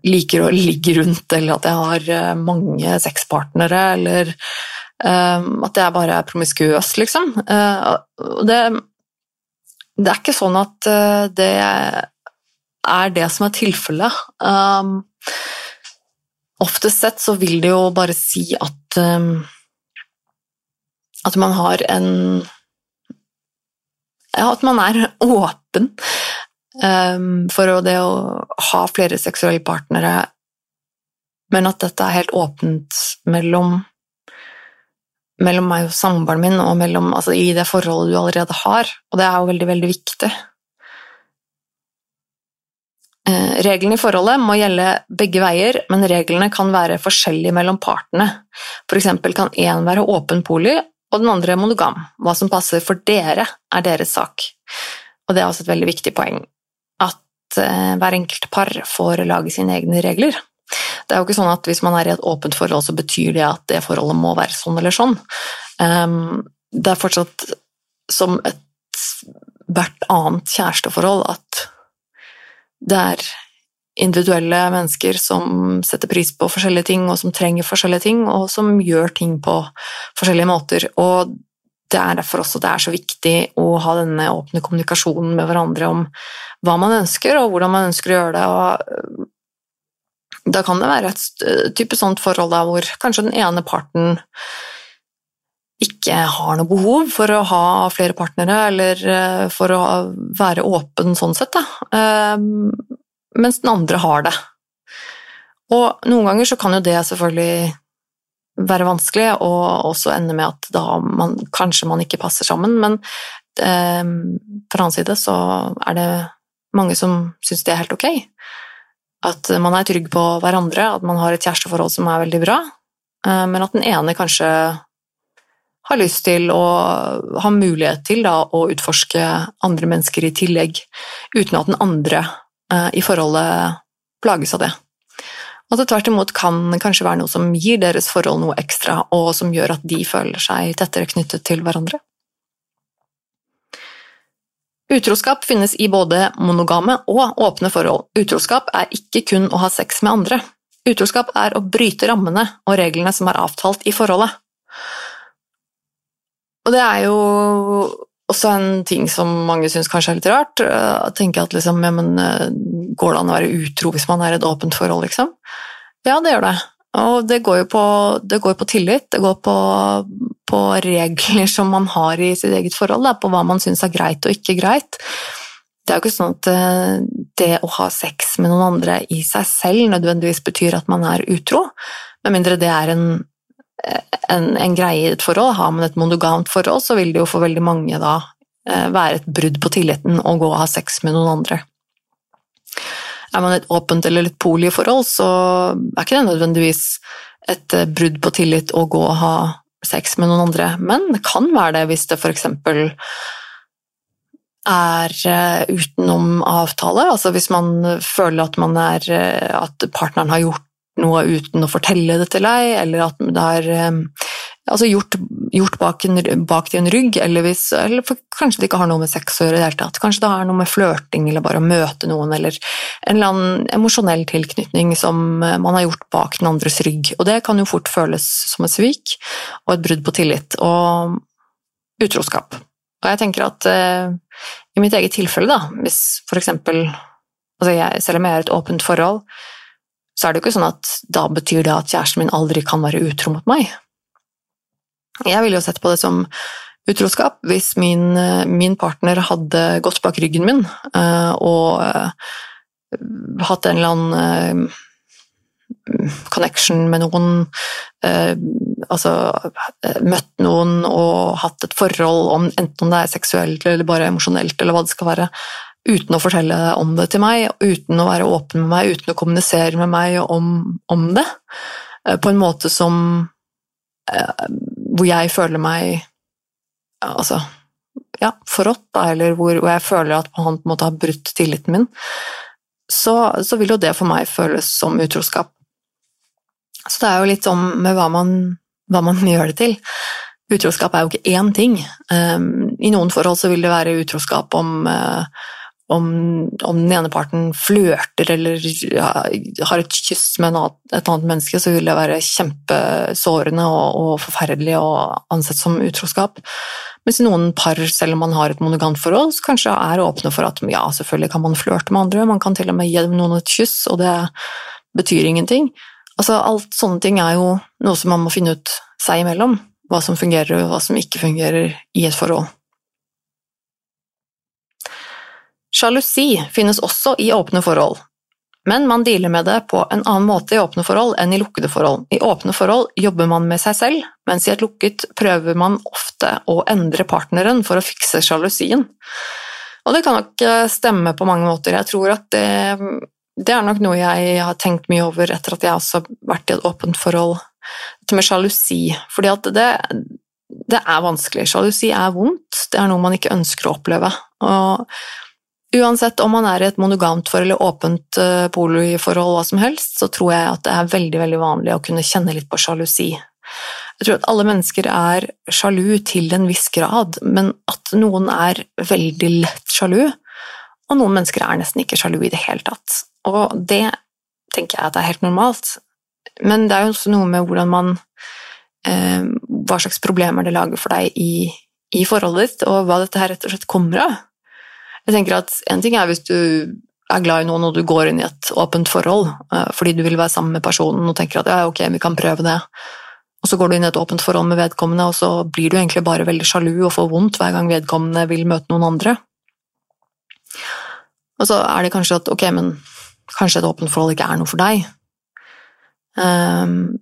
liker å ligge rundt, eller at jeg har eh, mange sexpartnere, eller um, at jeg bare er promiskuøs, liksom. Uh, det det er ikke sånn at eh, det er det som er tilfellet. Um, oftest sett så vil det jo bare si at um, at man har en Ja, at man er (laughs) åpen um, for det å ha flere seksuelle partnere, men at dette er helt åpent mellom mellom meg og samboeren min, og mellom, altså, i det forholdet du allerede har. Og det er jo veldig, veldig viktig. Eh, reglene i forholdet må gjelde begge veier, men reglene kan være forskjellige mellom partene. For eksempel kan én være åpen poli, og den andre monogam. Hva som passer for dere, er deres sak. Og det er også et veldig viktig poeng, at eh, hver enkelt par får lage sine egne regler. Det er jo ikke sånn at hvis man er i et åpent forhold, så betyr det at det forholdet må være sånn eller sånn. Ehm, det er fortsatt som et hvert annet kjæresteforhold at det er individuelle mennesker som setter pris på forskjellige ting, og som trenger forskjellige ting, og som gjør ting på forskjellige måter. Og det er derfor også det er så viktig å ha denne åpne kommunikasjonen med hverandre om hva man ønsker, og hvordan man ønsker å gjøre det. Og da kan det være et type sånt forhold da, hvor kanskje den ene parten ikke har noe behov for å ha flere partnere, eller eh, for å være åpen sånn sett, da. Ehm, mens den andre har det. Og noen ganger så kan jo det selvfølgelig være vanskelig, og også ende med at da man, kanskje man ikke passer sammen, men eh, fra annen side så er det mange som syns det er helt ok. At man er trygg på hverandre, at man har et kjæresteforhold som er veldig bra, eh, men at den ene kanskje har lyst til å ha mulighet til da, å utforske andre mennesker i tillegg, uten at den andre eh, i forholdet plages av det. At det tvert imot kan kanskje være noe som gir deres forhold noe ekstra, og som gjør at de føler seg tettere knyttet til hverandre. Utroskap finnes i både monogame og åpne forhold. Utroskap er ikke kun å ha sex med andre. Utroskap er å bryte rammene og reglene som er avtalt i forholdet. Og det er jo også en ting som mange syns kanskje er litt rart. Jeg å tenke at liksom, ja, men eh, går det an å være utro hvis man er i et åpent forhold, liksom? Ja, det gjør det. Og det går jo på, det går på tillit, det går på, på, regler som man har i sitt eget forhold, da, på hva man syns er greit og ikke greit. Det er jo ikke sånn at eh, det å ha sex med noen andre i seg selv nødvendigvis betyr at man er utro, med mindre det er en, en, en greie i et forhold. Har man et monogamt forhold, så vil det jo for veldig mange da eh, være et brudd på tilliten å gå og ha sex med noen andre. Er man et åpent eller litt forhold, så er ikke det nødvendigvis et eh, brudd på tillit å gå og ha sex med noen andre, men det kan være det hvis det f.eks. er eh, utenom avtale, altså hvis man føler at, man er, eh, at partneren har gjort noe uten å fortelle det til deg, eller at det er altså gjort, gjort bak, en, bak til en rygg, eller, hvis, eller kanskje det ikke har noe med sex å gjøre i det hele tatt. Kanskje det har noe med flørting eller bare å møte noen, eller en eller annen emosjonell tilknytning som man har gjort bak den andres rygg. Og det kan jo fort føles som et svik og et brudd på tillit og utroskap. Og jeg tenker at uh, i mitt eget tilfelle, da, hvis for eksempel altså jeg, Selv om jeg er et åpent forhold, så er det jo ikke sånn at da betyr det at kjæresten min aldri kan være utro mot meg. Jeg ville jo sett på det som utroskap hvis min, min partner hadde gått bak ryggen min uh, og uh, hatt en eller annen uh, connection med noen, altså møtt noen og hatt et forhold, om, enten om det er seksuelt eller bare emosjonelt, eller hva det skal være, uten å fortelle om det til meg, uten å være åpen med meg, uten å kommunisere med meg om, om det, på en måte som hvor jeg føler meg altså, ja, forrådt, eller hvor, hvor, jeg føler at han på en måte har brutt tilliten min, så, så, vil jo det for meg føles som utroskap. Så det er jo litt sånn med hva man, hva man (laughs) gjør det til. Utroskap er jo ikke én ting. Um, I noen forhold så vil det være utroskap om uh, om, om, den ene parten flørter eller ja, har et kyss med annet, et annet menneske, så vil det være kjempesårende og, og, forferdelig og ansett som utroskap. Mens noen par, selv om man har et monogant forhold, så kanskje er åpne for at ja, selvfølgelig kan man flørte med andre, man kan til og med gi noen et kyss, og det betyr ingenting. Altså, alt sånne ting er jo noe som man må finne ut seg imellom, hva som fungerer og hva som ikke fungerer i et forhold. Sjalusi finnes også i åpne forhold, men man dealer med det på en annen måte i åpne forhold enn i lukkede forhold. I åpne forhold jobber man med seg selv, mens i et lukket prøver man ofte å endre partneren for å fikse sjalusien. Og det kan nok eh, stemme på mange måter. Jeg tror at det, det er nok noe jeg har tenkt mye over etter at jeg også har vært i et åpent forhold. Dette med sjalusi. Fordi at det, det er vanskelig. Sjalusi er vondt. Det er noe man ikke ønsker å oppleve. Og Uansett om man er i et monogamt forhold eller åpent uh, poliforhold, hva som helst, så tror jeg at det er veldig veldig vanlig å kunne kjenne litt på sjalusi. Jeg tror at alle mennesker er sjalu til en viss grad, men at noen er veldig lett sjalu, og noen mennesker er nesten ikke sjalu i det hele tatt. Og det tenker jeg at er helt normalt. Men det er jo også noe med hvordan man eh, Hva slags problemer det lager for deg i, i forholdet ditt, og hva dette her rett og slett kommer av. Jeg tenker at En ting er hvis du er glad i noen og du går inn i et åpent forhold eh, fordi du vil være sammen med personen og tenker at ja, ok, vi kan prøve det. Og så går du inn i et åpent forhold med vedkommende, og så blir du egentlig bare veldig sjalu og får vondt hver gang vedkommende vil møte noen andre. Og så er det kanskje at ok, men kanskje et åpent forhold ikke er noe for deg. Um,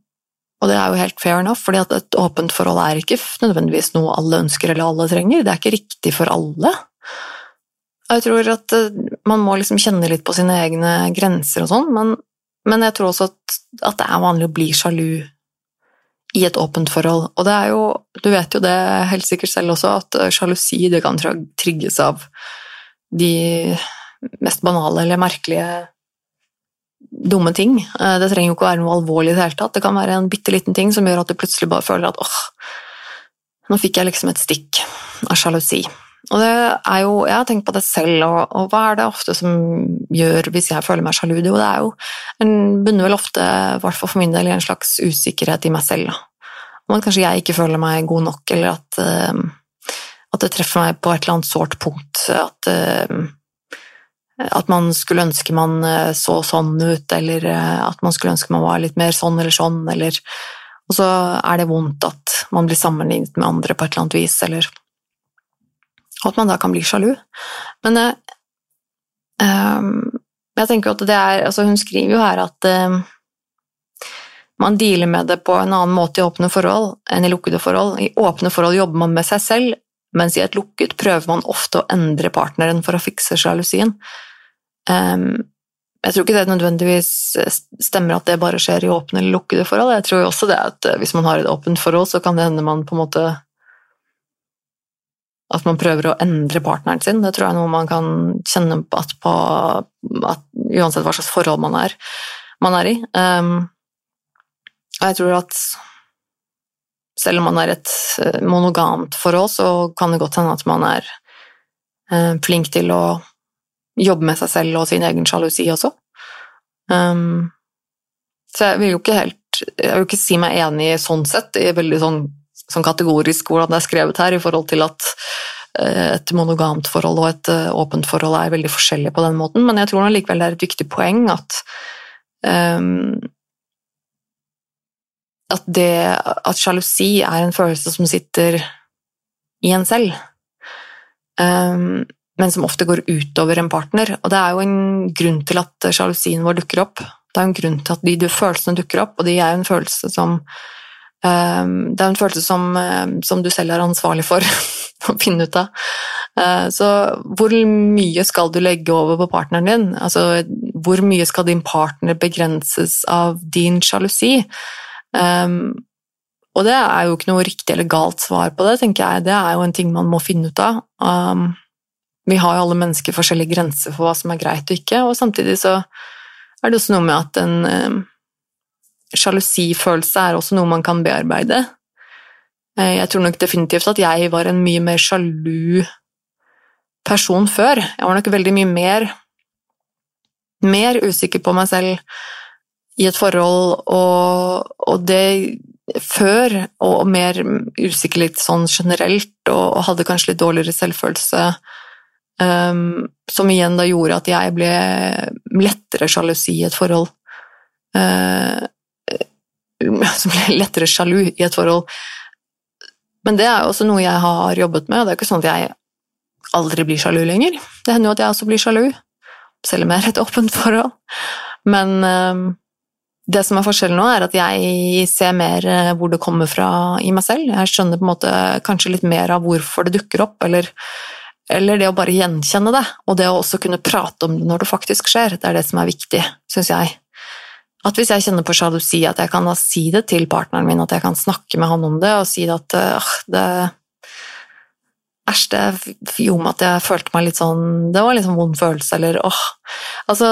og det er jo helt fair enough, fordi at et åpent forhold er ikke nødvendigvis noe alle ønsker eller alle trenger. Det er ikke riktig for alle. Jeg tror at eh, man må liksom kjenne litt på sine egne grenser og sånn, men, men, jeg tror også at, at, det er vanlig å bli sjalu i et åpent forhold. Og det er jo, du vet jo det helt sikkert selv også, at eh, sjalusi det kan trigges av de mest banale eller merkelige dumme ting. Eh, det trenger jo ikke å være noe alvorlig i det hele tatt. Det kan være en bitte liten ting som gjør at du plutselig bare føler at åh, nå fikk jeg liksom et stikk av sjalusi. Og det er jo, Jeg har tenkt på det selv, og, og, hva er det ofte som gjør hvis jeg føler meg sjalu? Jo, det er jo En bunner vel ofte, i hvert fall for min del, i en slags usikkerhet i meg selv. Om at kanskje jeg ikke føler meg god nok, eller at, uh, at det treffer meg på et eller annet sårt punkt. At, uh, at man skulle ønske man eh, så sånn ut, eller at man skulle ønske man var litt mer sånn eller sånn, eller Og så er det vondt at man blir sammenlignet med andre på et eller annet vis, eller og at man da kan bli sjalu. Men uh, jeg tenker at det er altså Hun skriver jo her at uh, man dealer med det på en annen måte i åpne forhold enn i lukkede forhold. I åpne forhold jobber man med seg selv, mens i et lukket prøver man ofte å endre partneren for å fikse sjalusien. Um, jeg tror ikke det nødvendigvis stemmer at det bare skjer i åpne eller lukkede forhold. Jeg tror også det at hvis man har et åpent forhold, så kan det hende man på en måte at man prøver å endre partneren sin. Det tror jeg er noe man kan kjenne på at, på, at uansett hva slags forhold man er, man er i. Um, jeg tror at selv om man er et eh, monogamt forhold, så kan det godt hende at man er uh, flink til å jobbe med seg selv og sin egen sjalusi også. Um, så jeg vil jo ikke helt Jeg vil ikke si meg enig sånn sett, i veldig sånn sånn kategorisk hvordan det er skrevet her, i forhold til at eh, et monogamt forhold og et eh, åpent forhold er veldig forskjellige på den måten, men jeg tror likevel det er et viktig poeng at um, at det at sjalusi er en følelse som sitter i en selv, um, men som ofte går utover en partner. Og det er jo en grunn til at sjalusien vår dukker opp. Det er en grunn til at de følelsene dukker opp, og de er en følelse som det er en følelse som, ehm, som, du selv er ansvarlig for (laughs) å finne ut av. Eh, så hvor mye skal du legge over på partneren din? Altså, hvor mye skal din partner begrenses av din sjalusi? Um, og det er jo ikke noe riktig eller galt svar på det, tenker jeg. Det er jo en ting man må finne ut av. Vi har jo alle mennesker forskjellige grenser for hva som er greit og ikke, og samtidig så er det også noe med at en sjalusifølelse er også noe man kan bearbeide. Eh, jeg tror nok definitivt at jeg var en mye mer sjalu person før. Jeg var nok veldig mye mer, mer usikker på meg selv i et forhold, og, og det før, og mer usikker litt sånn generelt, og, og hadde kanskje litt dårligere selvfølelse, um, som igjen da gjorde at jeg ble lettere sjalusi i et forhold. Uh, (laughs) som blir lettere sjalu i et forhold. Men det er jo også noe jeg har jobbet med, og det er ikke sånn at jeg aldri blir sjalu lenger. Det hender jo at jeg også blir sjalu, selv om jeg er et åpent forhold. Men øh, det som er forskjellen nå, er at jeg ser mer uh, hvor det kommer fra i meg selv. Jeg skjønner på en måte kanskje litt mer av hvorfor det dukker opp, eller, eller det å bare gjenkjenne det, og det å også kunne prate om det når det faktisk skjer. Det er det som er viktig, syns jeg. At hvis jeg kjenner på sjalusi, at jeg kan da si det til partneren min, at jeg kan snakke med han om det og si at øh, det Æsj, det gjorde meg at jeg følte meg litt sånn Det var en litt sånn vond følelse, eller åh Altså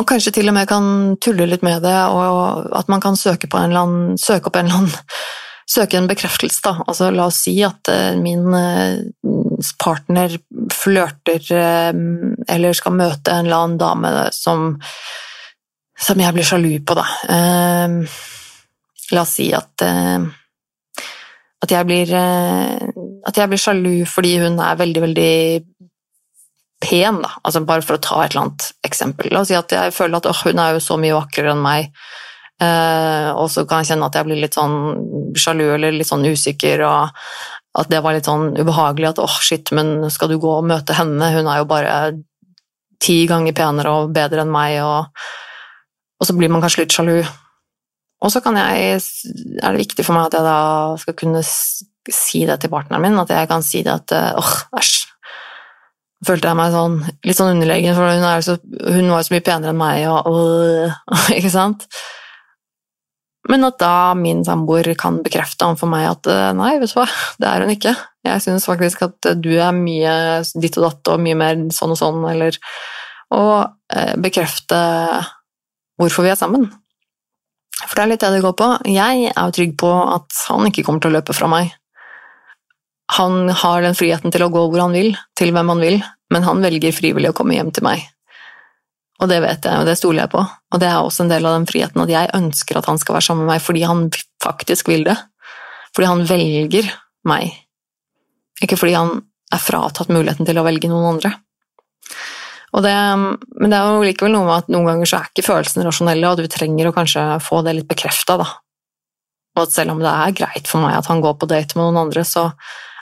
Og kanskje til og med kan tulle litt med det, og at man kan søke, på en eller annen, søke opp en eller annen søke en bekreftelse, da. Altså, la oss si at uh, min uh, partner flørter uh, eller skal møte en eller annen dame som, som jeg blir sjalu på, da. la oss si at at jeg blir at jeg blir sjalu fordi hun er veldig, veldig pen, da. Altså bare for å ta et eller annet eksempel. La oss si at jeg føler at hun er jo så mye vakrere enn meg. Uh, og så kan jeg kjenne at jeg blir litt sånn sjalu eller litt sånn usikker, og at det var litt sånn ubehagelig at åh, oh, shit, men skal du gå og møte henne, hun er jo bare ti ganger penere og bedre enn meg, og, og så blir man kanskje litt sjalu. Og så er det viktig for meg at jeg da skal kunne si det til partneren min, at jeg kan si det at åh, oh, æsj, følte jeg meg sånn, litt sånn underlegen, for hun, så, hun var jo så mye penere enn meg, og øh, (laughs) Ikke sant? Men at da min samboer kan bekrefte overfor meg at øh, nei, vet du hva, det er hun ikke. Jeg syns faktisk at du er mye ditt og datt og mye mer sånn og sånn, eller Og øh, bekrefte hvorfor vi er sammen. For det er litt det det går på. Jeg er jo trygg på at han ikke kommer til å løpe fra meg han har den friheten til å gå hvor han vil, til hvem han vil, men han velger frivillig å komme hjem til meg. Og det vet jeg, og det stoler jeg på. Og det er også en del av den friheten at jeg ønsker at han skal være sammen med meg fordi han faktisk vil det. Fordi han velger meg. Ikke fordi han er fratatt muligheten til å velge noen andre. Det, men det er jo likevel noe med at noen ganger så er ikke følelsene rasjonelle, og du trenger å kanskje få det litt bekrefta, da. Og at selv om det er greit for meg at han går på date med noen andre, så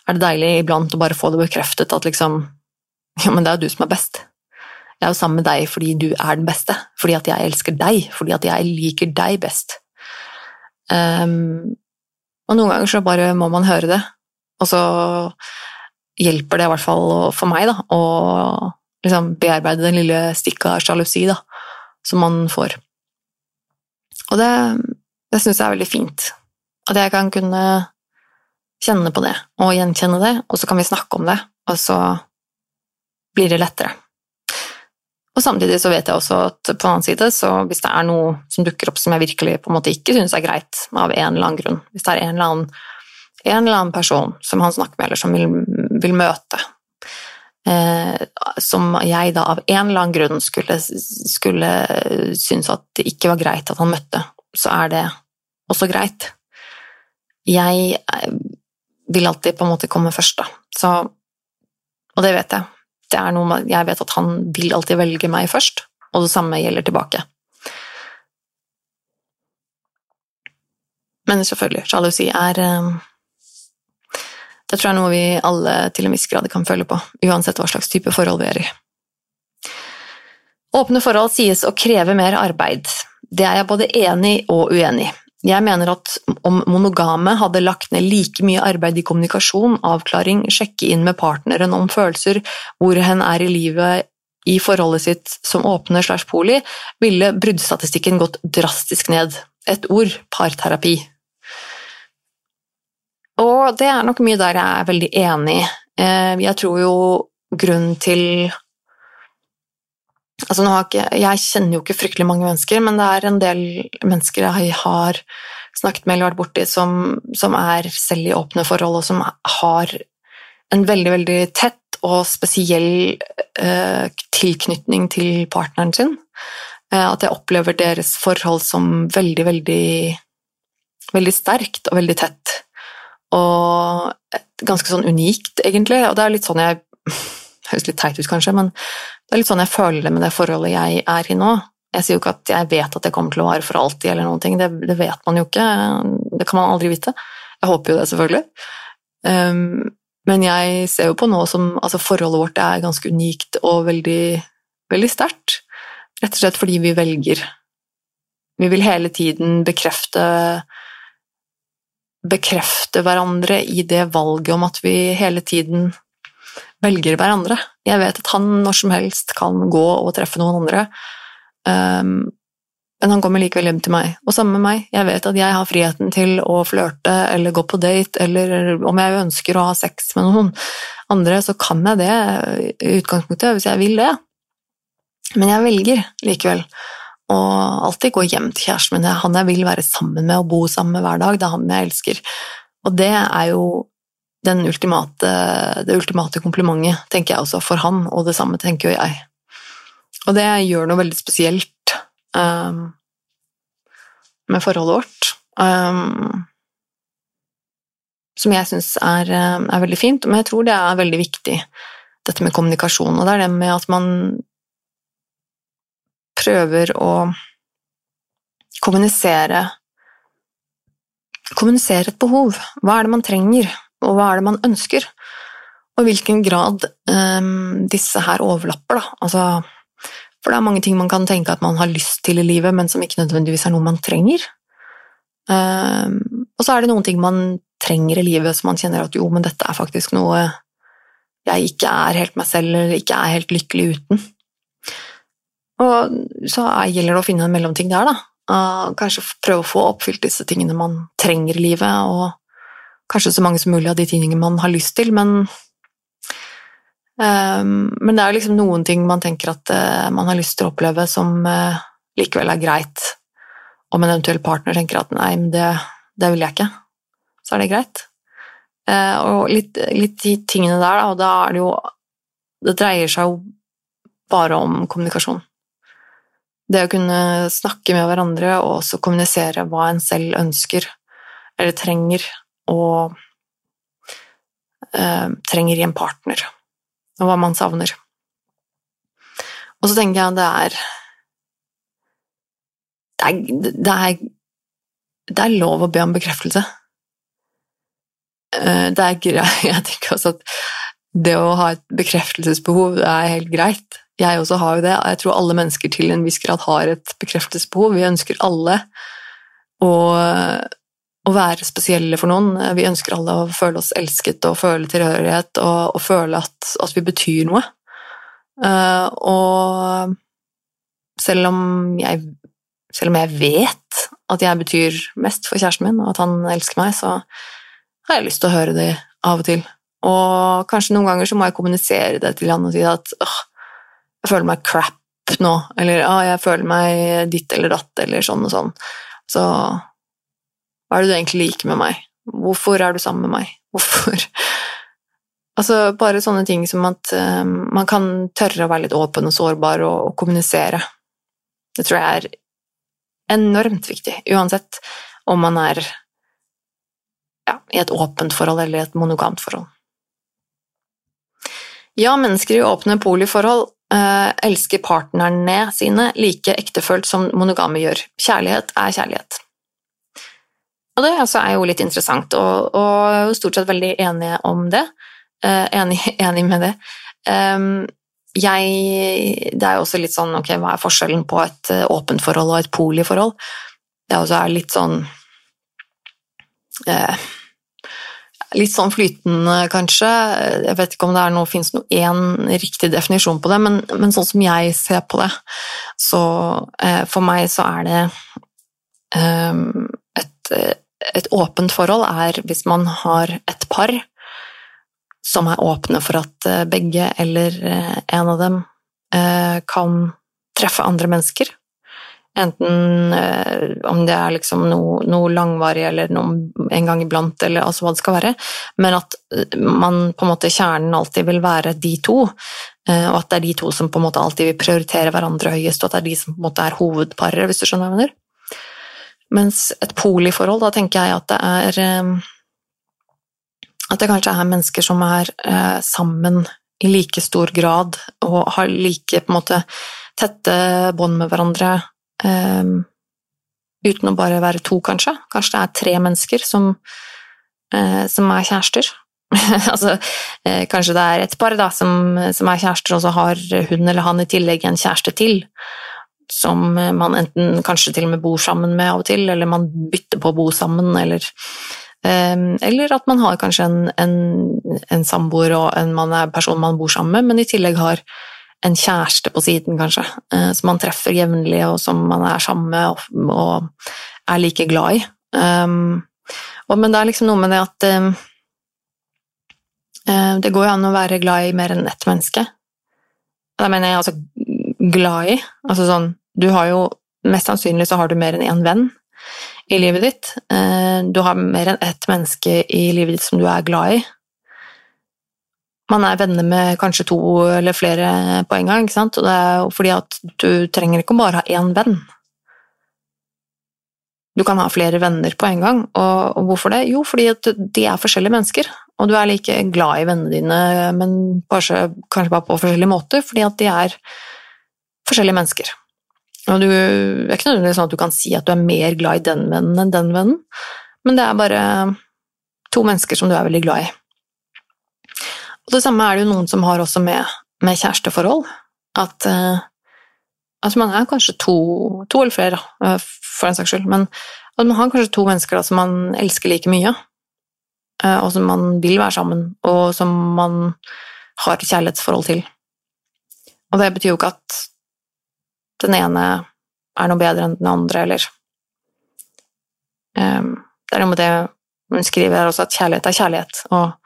er det deilig iblant å bare få det bekreftet at liksom Ja, men det er jo du som er best. Jeg er jo sammen med deg fordi du er den beste, fordi at jeg elsker deg, fordi at jeg liker deg best. Um, og noen ganger så bare må man høre det, og så hjelper det i hvert fall for meg da, å liksom bearbeide den lille stikket av sjalusi da, som man får. Og det, det syns jeg er veldig fint. At jeg kan kunne kjenne på det og gjenkjenne det, og så kan vi snakke om det, og så blir det lettere. Og samtidig så vet jeg også at på den annen side, så hvis det er noe som dukker opp som jeg virkelig på en måte ikke syns er greit, av en eller annen grunn, hvis det er en eller annen, en eller annen person som han snakker med, eller som vil, vil møte, som jeg da av en eller annen grunn skulle, skulle synes at det ikke var greit at han møtte, så er det også greit. Jeg vil alltid på en måte komme først, da. Så, og det vet jeg. Det er noe med, jeg vet at han vil alltid velge meg først, og det samme gjelder tilbake. Men selvfølgelig, sjalusi er eh, Det tror jeg er noe vi alle til en viss grad kan føle på, uansett hva slags type forhold vi er i. Åpne forhold sies å kreve mer arbeid. Det er jeg både enig og uenig i. Jeg mener at om monogame hadde lagt ned like mye arbeid i kommunikasjon, avklaring, sjekke inn med partneren om følelser, hvor hen er i livet i forholdet sitt som åpne slash poli, ville bruddstatistikken gått drastisk ned. Et ord parterapi. Og det er nok mye der jeg er veldig enig. Eh, jeg tror jo grunnen til Altså, ikke, jeg kjenner jo ikke fryktelig mange mennesker, men det er en del mennesker jeg har snakket med eller vært borti som, som er selv i åpne forhold, og som har en veldig, veldig tett og spesiell eh, tilknytning til partneren sin. Eh, at jeg opplever deres forhold som veldig, veldig, veldig sterkt og veldig tett. Og ganske sånn unikt, egentlig. Og det er litt sånn jeg (laughs) Høres litt teit ut, kanskje, men det er litt sånn jeg føler det med det forholdet jeg er i nå. Jeg sier jo ikke at jeg vet at det kommer til å vare for alltid, eller noen ting. Det, det vet man jo ikke. Det kan man aldri vite. Jeg håper jo det, selvfølgelig. Um, men jeg ser jo på nå som altså Forholdet vårt er ganske unikt og veldig, veldig sterkt. Rett og slett fordi vi velger. Vi vil hele tiden bekrefte bekrefte hverandre i det valget om at vi hele tiden velger hverandre. Jeg vet at han når som helst kan gå og treffe noen andre, um, men han kommer likevel hjem til meg, og sammen med meg. Jeg vet at jeg har friheten til å flørte eller gå på date, eller om jeg ønsker å ha sex med noen andre, så kan jeg det i utgangspunktet, hvis jeg vil det. Men jeg velger likevel. Og alltid gå hjem til kjæresten min. Det er han jeg vil være sammen med og bo sammen med hver dag. Det er han jeg elsker. Og det er jo ultimate, det ultimate komplimentet, tenker jeg også, for han, og det samme tenker jo jeg. Og det gjør noe veldig spesielt um, med forholdet vårt. Um, som jeg syns er, er, veldig fint, men jeg tror det er veldig viktig, dette med kommunikasjon. Og det er det med at man prøver å kommunisere Kommunisere et behov. Hva er det man trenger, og hva er det man ønsker? Og hvilken grad um, disse her overlapper, da. Altså, for det er mange ting man kan tenke at man har lyst til i livet, men som ikke nødvendigvis er noe man trenger. Um, og så er det noen ting man trenger i livet som man kjenner at jo, men dette er faktisk noe jeg ikke er helt meg selv, eller ikke er helt lykkelig uten. Og så gjelder det å finne en mellomting der, da. Kanskje prøve å få oppfylt disse tingene man trenger i livet, og kanskje så mange som mulig av de tingene man har lyst til, men um, Men det er jo liksom noen ting man tenker at uh, man har lyst til å oppleve som uh, likevel er greit, om en eventuell partner tenker at nei, men det, det vil jeg ikke, så er det greit. Uh, og litt, litt de tingene der, da, og da er det jo Det dreier seg jo bare om kommunikasjon. Det å kunne snakke med hverandre og også kommunisere hva en selv ønsker eller trenger, og eh, trenger i en partner, og hva man savner. Og så tenker jeg det er det er, det er, det er lov å be om bekreftelse. Eh, det er greit (laughs) Jeg tenker også at det å ha et bekreftelsesbehov det er helt greit jeg også har jo det. Jeg tror alle mennesker til en viss grad har et bekreftelsesbehov. Vi ønsker alle å, å, være spesielle for noen. Vi ønsker alle å føle oss elsket og føle tilhørighet og, og føle at, at, vi betyr noe. Uh, og selv om, jeg, selv om jeg vet at jeg betyr mest for kjæresten min, og at han elsker meg, så har jeg lyst til å høre det av og til. Og kanskje noen ganger så må jeg kommunisere det til han og si at åh, jeg føler meg crap nå, eller ah, jeg føler meg ditt eller datt, eller sånn og sånn. Så hva er det du egentlig liker med meg? Hvorfor er du sammen med meg? Hvorfor? (laughs) Altså, bare sånne ting som at um, man kan tørre å være litt åpen og sårbar og, og kommunisere. Det tror jeg er enormt viktig, uansett om man er ja, i et åpent forhold eller i et monogamt forhold. Ja, mennesker i åpne poliforhold elsker partnerne sine like ektefølt som monogame gjør. Kjærlighet er kjærlighet. Og det altså, er jo litt interessant, og, og stort sett veldig enige om det. Eh, enig, (laughs) enig, med det. Um, jeg Det er jo også litt sånn ok, hva er forskjellen på et uh, åpent forhold og et poliforhold? Det er også litt sånn uh, litt sånn flytende, kanskje. Jeg vet ikke om det er noe, finnes noe én riktig definisjon på det, men, men, sånn som jeg ser på det, så eh, for meg så er det eh, et, et, åpent forhold er hvis man har et par som er åpne for at eh, begge eller eh, en av dem eh, kan treffe andre mennesker. Enten eh, om det er liksom noe, noe, langvarig eller noe en gang iblant, eller altså hva det skal være. Men at eh, man på en måte kjernen alltid vil være de to, eh, og at det er de to som på en måte alltid vil prioritere hverandre høyest, og at det er de som på en måte er hovedparet, hvis du skjønner hva jeg mener. Mens et poliforhold, da tenker jeg at det er eh, At det kanskje er mennesker som er eh, sammen i like stor grad og har like på en måte tette bånd med hverandre Um, uten å bare være to, kanskje. Kanskje det er tre mennesker som, uh, som er kjærester. (laughs) altså, uh, kanskje det er et par da, som, som, er kjærester, og så har hun eller han i tillegg en kjæreste til, som man enten kanskje til og med bor sammen med av og til, eller man bytter på å bo sammen, eller um, eller at man har kanskje en, en, en samboer og en man er person man bor sammen med, men i tillegg har en kjæreste på siden, kanskje, eh, som man treffer jevnlig, og som man er sammen med og, er like glad i. Um, og, men det er liksom noe med det at um, det går jo an å være glad i mer enn ett menneske. Da mener jeg altså glad i. Altså sånn Du har jo mest sannsynlig så har du mer enn én venn i livet ditt. Eh, du har mer enn ett menneske i livet ditt som du er glad i. Man er venner med kanskje to eller flere på en gang, ikke sant? og det er jo fordi at du trenger ikke bare ha én venn. Du kan ha flere venner på en gang, og, hvorfor det? Jo, fordi at de er forskjellige mennesker, og du er like glad i vennene dine, men kanskje, kanskje bare på forskjellige måter, fordi at de er forskjellige mennesker. Og du er ikke nødvendigvis sånn at du kan si at du er mer glad i den vennen enn den vennen, men det er bare to mennesker som du er veldig glad i. Og det samme er det jo noen som har også med, med kjæresteforhold. At uh, altså man er kanskje to, to eller flere, uh, for en saks skyld, men at man har kanskje to mennesker da, som man elsker like mye, uh, og som man vil være sammen, og som man har kjærlighetsforhold til. Og det betyr jo ikke at den ene er noe bedre enn den andre, eller Det er noe med det hun skriver her også, at kjærlighet er kjærlighet, og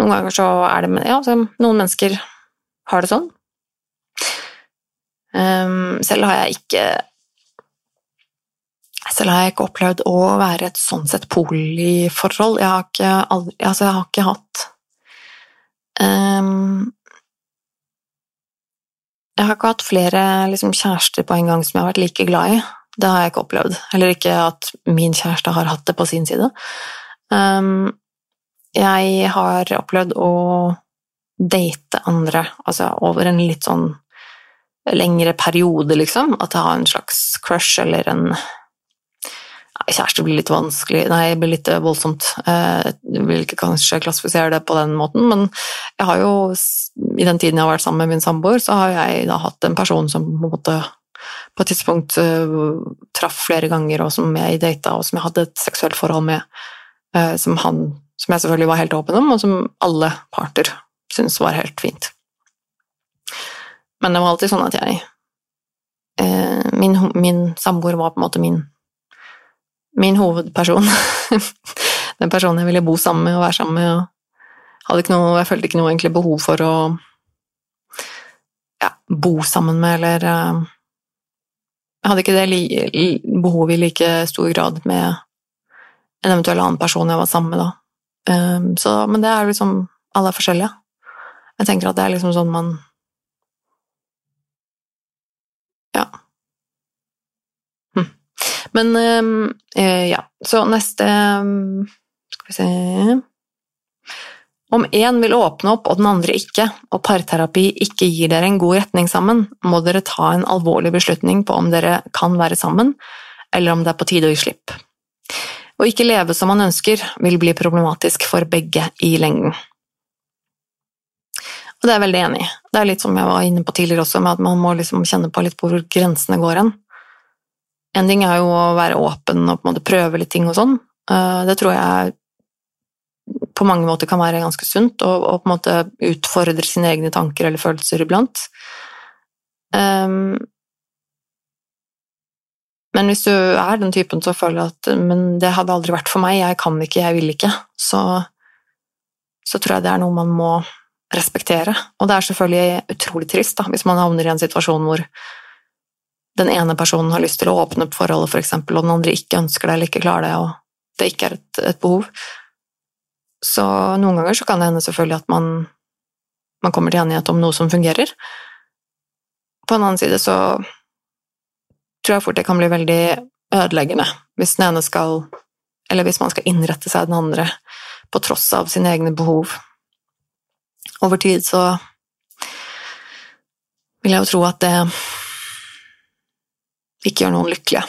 noen ganger så er det Ja, noen mennesker har det sånn. Um, selv har jeg ikke selv har jeg ikke opplevd å være et sånn sett poliforhold. Jeg har ikke, aldri, altså jeg har ikke hatt um, jeg har ikke hatt flere liksom, kjærester på en gang som jeg har vært like glad i. Det har jeg ikke opplevd. Heller ikke at min kjæreste har hatt det på sin side. Um, jeg har opplevd å date andre, altså over en litt sånn lengre periode, liksom. At jeg har en slags crush eller en Kjæreste blir litt vanskelig Nei, det blir litt eh, voldsomt. Eh, jeg vil ikke kanskje klassifisere det på den måten, men jeg har jo I den tiden jeg har vært sammen med min samboer, så har jeg da hatt en person som på, en måte, på et tidspunkt uh, traff flere ganger, og som jeg data, og som jeg hadde et seksuelt forhold med, som, han, som jeg selvfølgelig var helt åpen om, og som alle parter syntes var helt fint. Men det var alltid sånn at jeg uh, Min, min samboer var på en måte min min hovedperson. (laughs) Den personen jeg ville bo sammen med og være sammen med. Og noe, jeg følte ikke noe egentlig behov for å ja, bo sammen med, eller uh, Jeg hadde ikke det behovet i like stor grad med en eventuell annen person jeg var sammen med da. Um, så, men det er liksom Alle er forskjellige. Jeg tenker at det er liksom sånn man Ja. Men ehm, eh, ja, så neste ehm, Skal vi se Om én vil åpne opp og den andre ikke, og parterapi ikke gir dere en god retning sammen, må dere ta en alvorlig beslutning på om dere kan være sammen, eller om det er på tide å gi slipp. Å ikke leve som man ønsker, vil bli problematisk for begge i lengden. Og det er jeg veldig enig i. Det er litt som jeg var inne på tidligere også, med at man må liksom kjenne på litt hvor grensene går hen. En ting er jo å være åpen og på en måte prøve litt ting og sånn. Eh, det tror jeg på mange måter kan være ganske sunt, og, på en måte utfordre sine egne tanker eller følelser iblant. Um, men hvis du er den typen som føler at men det hadde aldri vært for meg, jeg kan ikke, jeg vil ikke, så, så tror jeg det er noe man må respektere. Og det er selvfølgelig utrolig trist da, hvis man havner i en situasjon hvor den ene personen har lyst til å åpne opp forholdet, f.eks., for og den andre ikke ønsker det eller ikke klarer det, og det ikke er et, et behov. Så noen ganger så kan det hende selvfølgelig at man, man kommer til enighet om noe som fungerer. På en annen side så tror jeg fort det kan bli veldig ødeleggende hvis den ene skal Eller hvis man skal innrette seg den andre på tross av sine egne behov. Over tid så vil jeg jo tro at det ikke gjør noen lykkelige.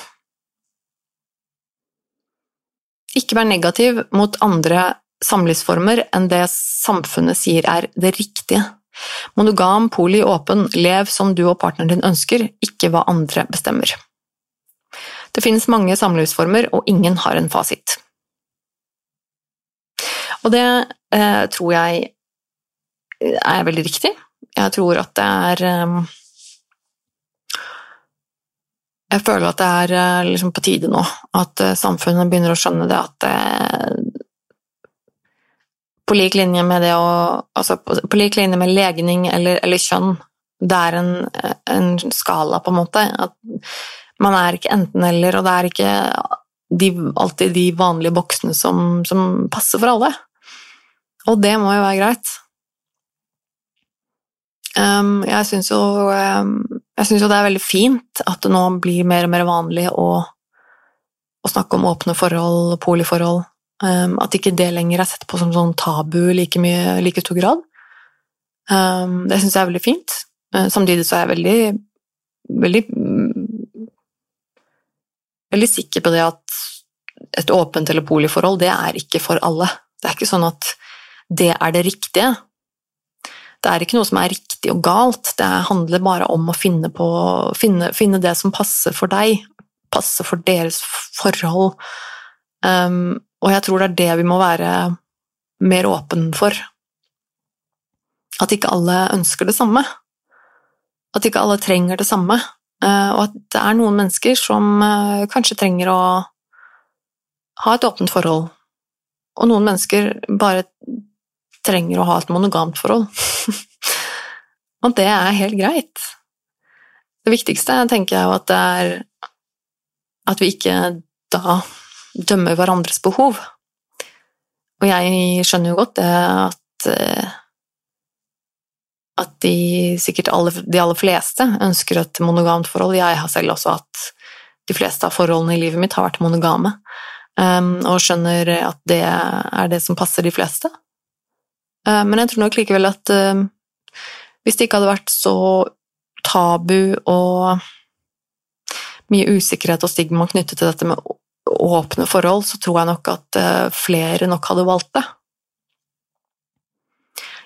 Ikke vær negativ mot andre samlivsformer enn det samfunnet sier er det riktige. Monogam, poli, åpen, lev som du og partneren din ønsker, ikke hva andre bestemmer. Det finnes mange samlivsformer, og ingen har en fasit. Og det eh, tror jeg er veldig riktig. Jeg tror at det er eh, jeg føler at det er eh, liksom på tide nå at eh, samfunnet begynner å skjønne det at eh, på lik linje med det å Altså på, lik linje med legning eller, eller kjønn, det er en, en, skala, på en måte. At man er ikke enten-eller, og det er ikke de, alltid de vanlige boksene som, som, passer for alle. Og det må jo være greit. Um, jeg syns jo, um, jo, det er veldig fint at det nå blir mer og mer vanlig å, å snakke om åpne forhold, poliforhold. Um, at ikke det lenger er sett på som sånn tabu like like stor grad. Um, det syns jeg er veldig fint. Uh, samtidig så er jeg veldig, veldig veldig sikker på det at et åpent eller poliforhold, det er ikke for alle. Det er ikke sånn at det er det riktige. Det er ikke noe som er riktig og galt, det handler bare om å finne, på, finne, finne det som passer for deg, passer for deres forhold. Um, og jeg tror det er det vi må være mer åpen for. At ikke alle ønsker det samme. At ikke alle trenger det samme. Uh, og at det er noen mennesker som uh, kanskje trenger å ha et åpent forhold, og noen mennesker bare trenger å ha et monogamt forhold. (laughs) og det er helt greit. Det viktigste tenker jeg at det er at vi ikke da dømmer hverandres behov. Og jeg skjønner jo godt det at eh, at de sikkert alle, de aller fleste ønsker et monogamt forhold. Jeg har selv også hatt de fleste av forholdene i livet mitt har vært monogame. Um, og skjønner at det er det som passer de fleste. Uh, men jeg tror nok likevel at uh, hvis det ikke hadde vært så tabu og mye usikkerhet og stigma knyttet til dette med åpne forhold, så tror jeg nok at uh, flere nok hadde valgt det.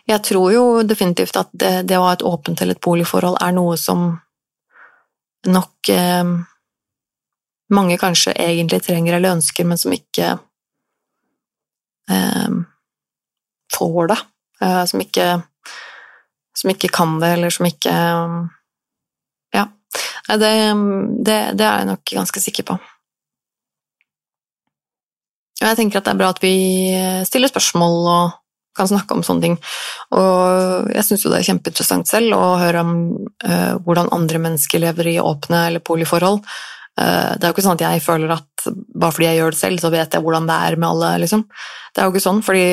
Jeg tror jo definitivt at det, det å ha et åpent eller et boligforhold er noe som nok eh, mange kanskje egentlig trenger eller ønsker, men som ikke eh, får det. Eh, som, ikke, som ikke kan det, eller som ikke Ja. Det, det, det, er jeg nok ganske sikker på. Og jeg tenker at det er bra at vi stiller spørsmål og kan snakke om sånne ting. Og jeg syns jo det er kjempeinteressant selv å høre om uh, hvordan andre mennesker lever i åpne eller poliforhold. Eh, det er jo ikke sånn at jeg føler at bare fordi jeg gjør det selv, så vet jeg hvordan det er med alle, liksom. Det er jo ikke sånn, fordi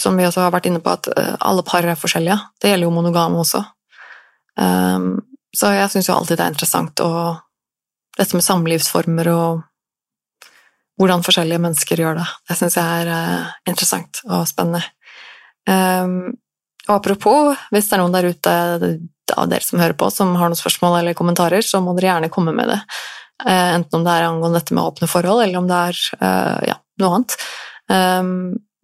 som vi også har vært inne på, at eh, alle par er forskjellige. Det gjelder jo monogame også. Um, så jeg syns jo alltid det er interessant å Dette med samlivsformer og hvordan forskjellige mennesker gjør det. Det syns jeg er uh, interessant og spennende. Um, og apropos, hvis det er noen der ute av dere som hører på, som har noen spørsmål eller kommentarer, så må dere gjerne komme med det. Uh, enten om det er angående dette med åpne forhold, eller om det er uh, ja, noe annet. Um,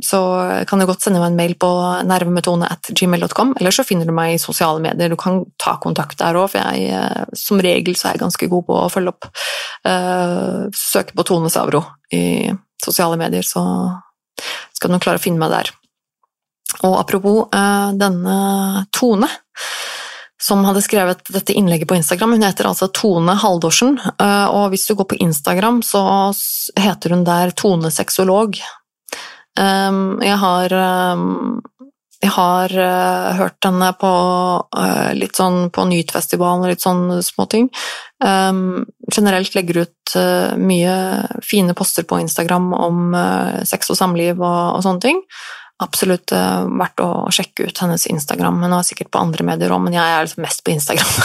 så kan du godt sende meg en mail på nervemetone.gmail.com, eller så finner du meg i sosiale medier. Du kan ta kontakt der òg, for jeg eh, som regel så er jeg ganske god på å følge opp. Søke på Tone Savro i sosiale medier, så skal du klare å finne meg der. Og apropos denne Tone som hadde skrevet dette innlegget på Instagram. Hun heter altså Tone Haldorsen, eh, og hvis du går på Instagram, så heter hun der Tone Sexolog. Jeg har, jeg har eh, hørt henne på eh, litt sånn på Nytfestivalen og litt sånn småting. Generelt legger ut mye fine poster på Instagram om sex og samliv og, og sånne ting absolutt uh, verdt å sjekke ut hennes Instagram. Hun er sikkert på andre medier òg, men jeg er liksom mest på Instagram.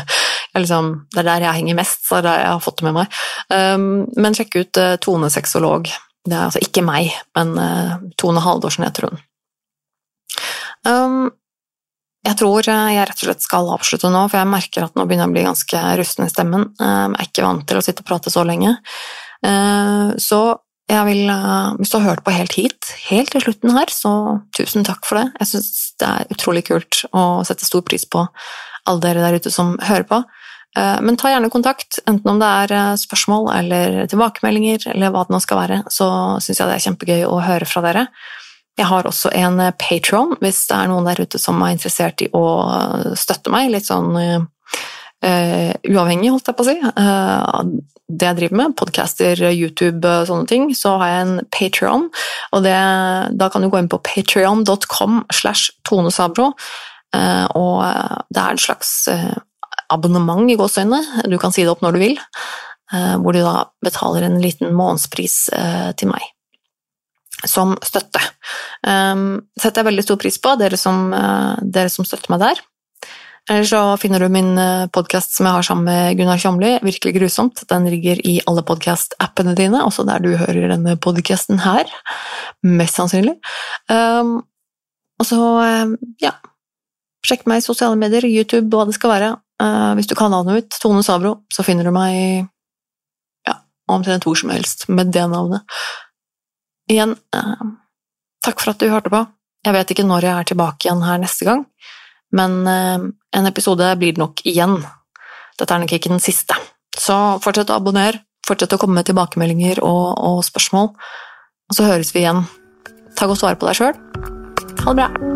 (laughs) liksom, det er der jeg henger mest, så det er der jeg har fått det med meg. Um, men sjekk ut uh, Tone Sexolog. Det er altså ikke meg, men uh, Tone Haldorsen heter hun. Um, jeg tror jeg rett og slett skal avslutte nå, for jeg merker at nå begynner jeg å bli ganske rusten i stemmen. Jeg er ikke vant til å sitte og prate så lenge. Så vil, eh, hvis du har hørt på helt hit, helt til slutten her, så tusen takk for det. Jeg syns det er utrolig kult og setter stor pris på alle dere der ute som hører på. Eh, men ta gjerne kontakt, enten om det er eh, spørsmål eller tilbakemeldinger eller hva det nå skal være, så syns jeg det er kjempegøy å høre fra dere. Jeg har også en Patron, hvis det er noen der ute som er interessert i å støtte meg, litt sånn uh, uavhengig, holdt jeg på å si, uh, det jeg driver med, podcaster, YouTube, sånne ting, så har jeg en Patrion, og det, da kan du gå inn på patrion.com slash tonesabro. Og det er et slags abonnement i gåseøynene, du kan si det opp når du vil, hvor du da betaler en liten månedspris til meg som støtte. setter jeg veldig stor pris på, dere som, dere som støtter meg der. Eller så finner du min eh, podkast som jeg har sammen med Gunnar Kjomli, Virkelig grusomt. Den ligger i alle podkast-appene dine, også der du hører denne podkasten her. Mest sannsynlig. Um, og så, um, ja Sjekk meg i sosiale medier, YouTube, hva det skal være. Uh, hvis du kan navnet mitt, Tone Sabro, så finner du meg ja, omtrent hvor som helst med det navnet. Igjen, uh, takk for at du hørte på. Jeg vet ikke når jeg er tilbake igjen her neste gang. Men eh, en episode blir det nok igjen. Dette er nok ikke den siste. Så fortsett å abonnere, fortsett å komme med tilbakemeldinger og, og spørsmål, og så høres vi igjen. Ta godt vare på deg sjøl. Ha det bra.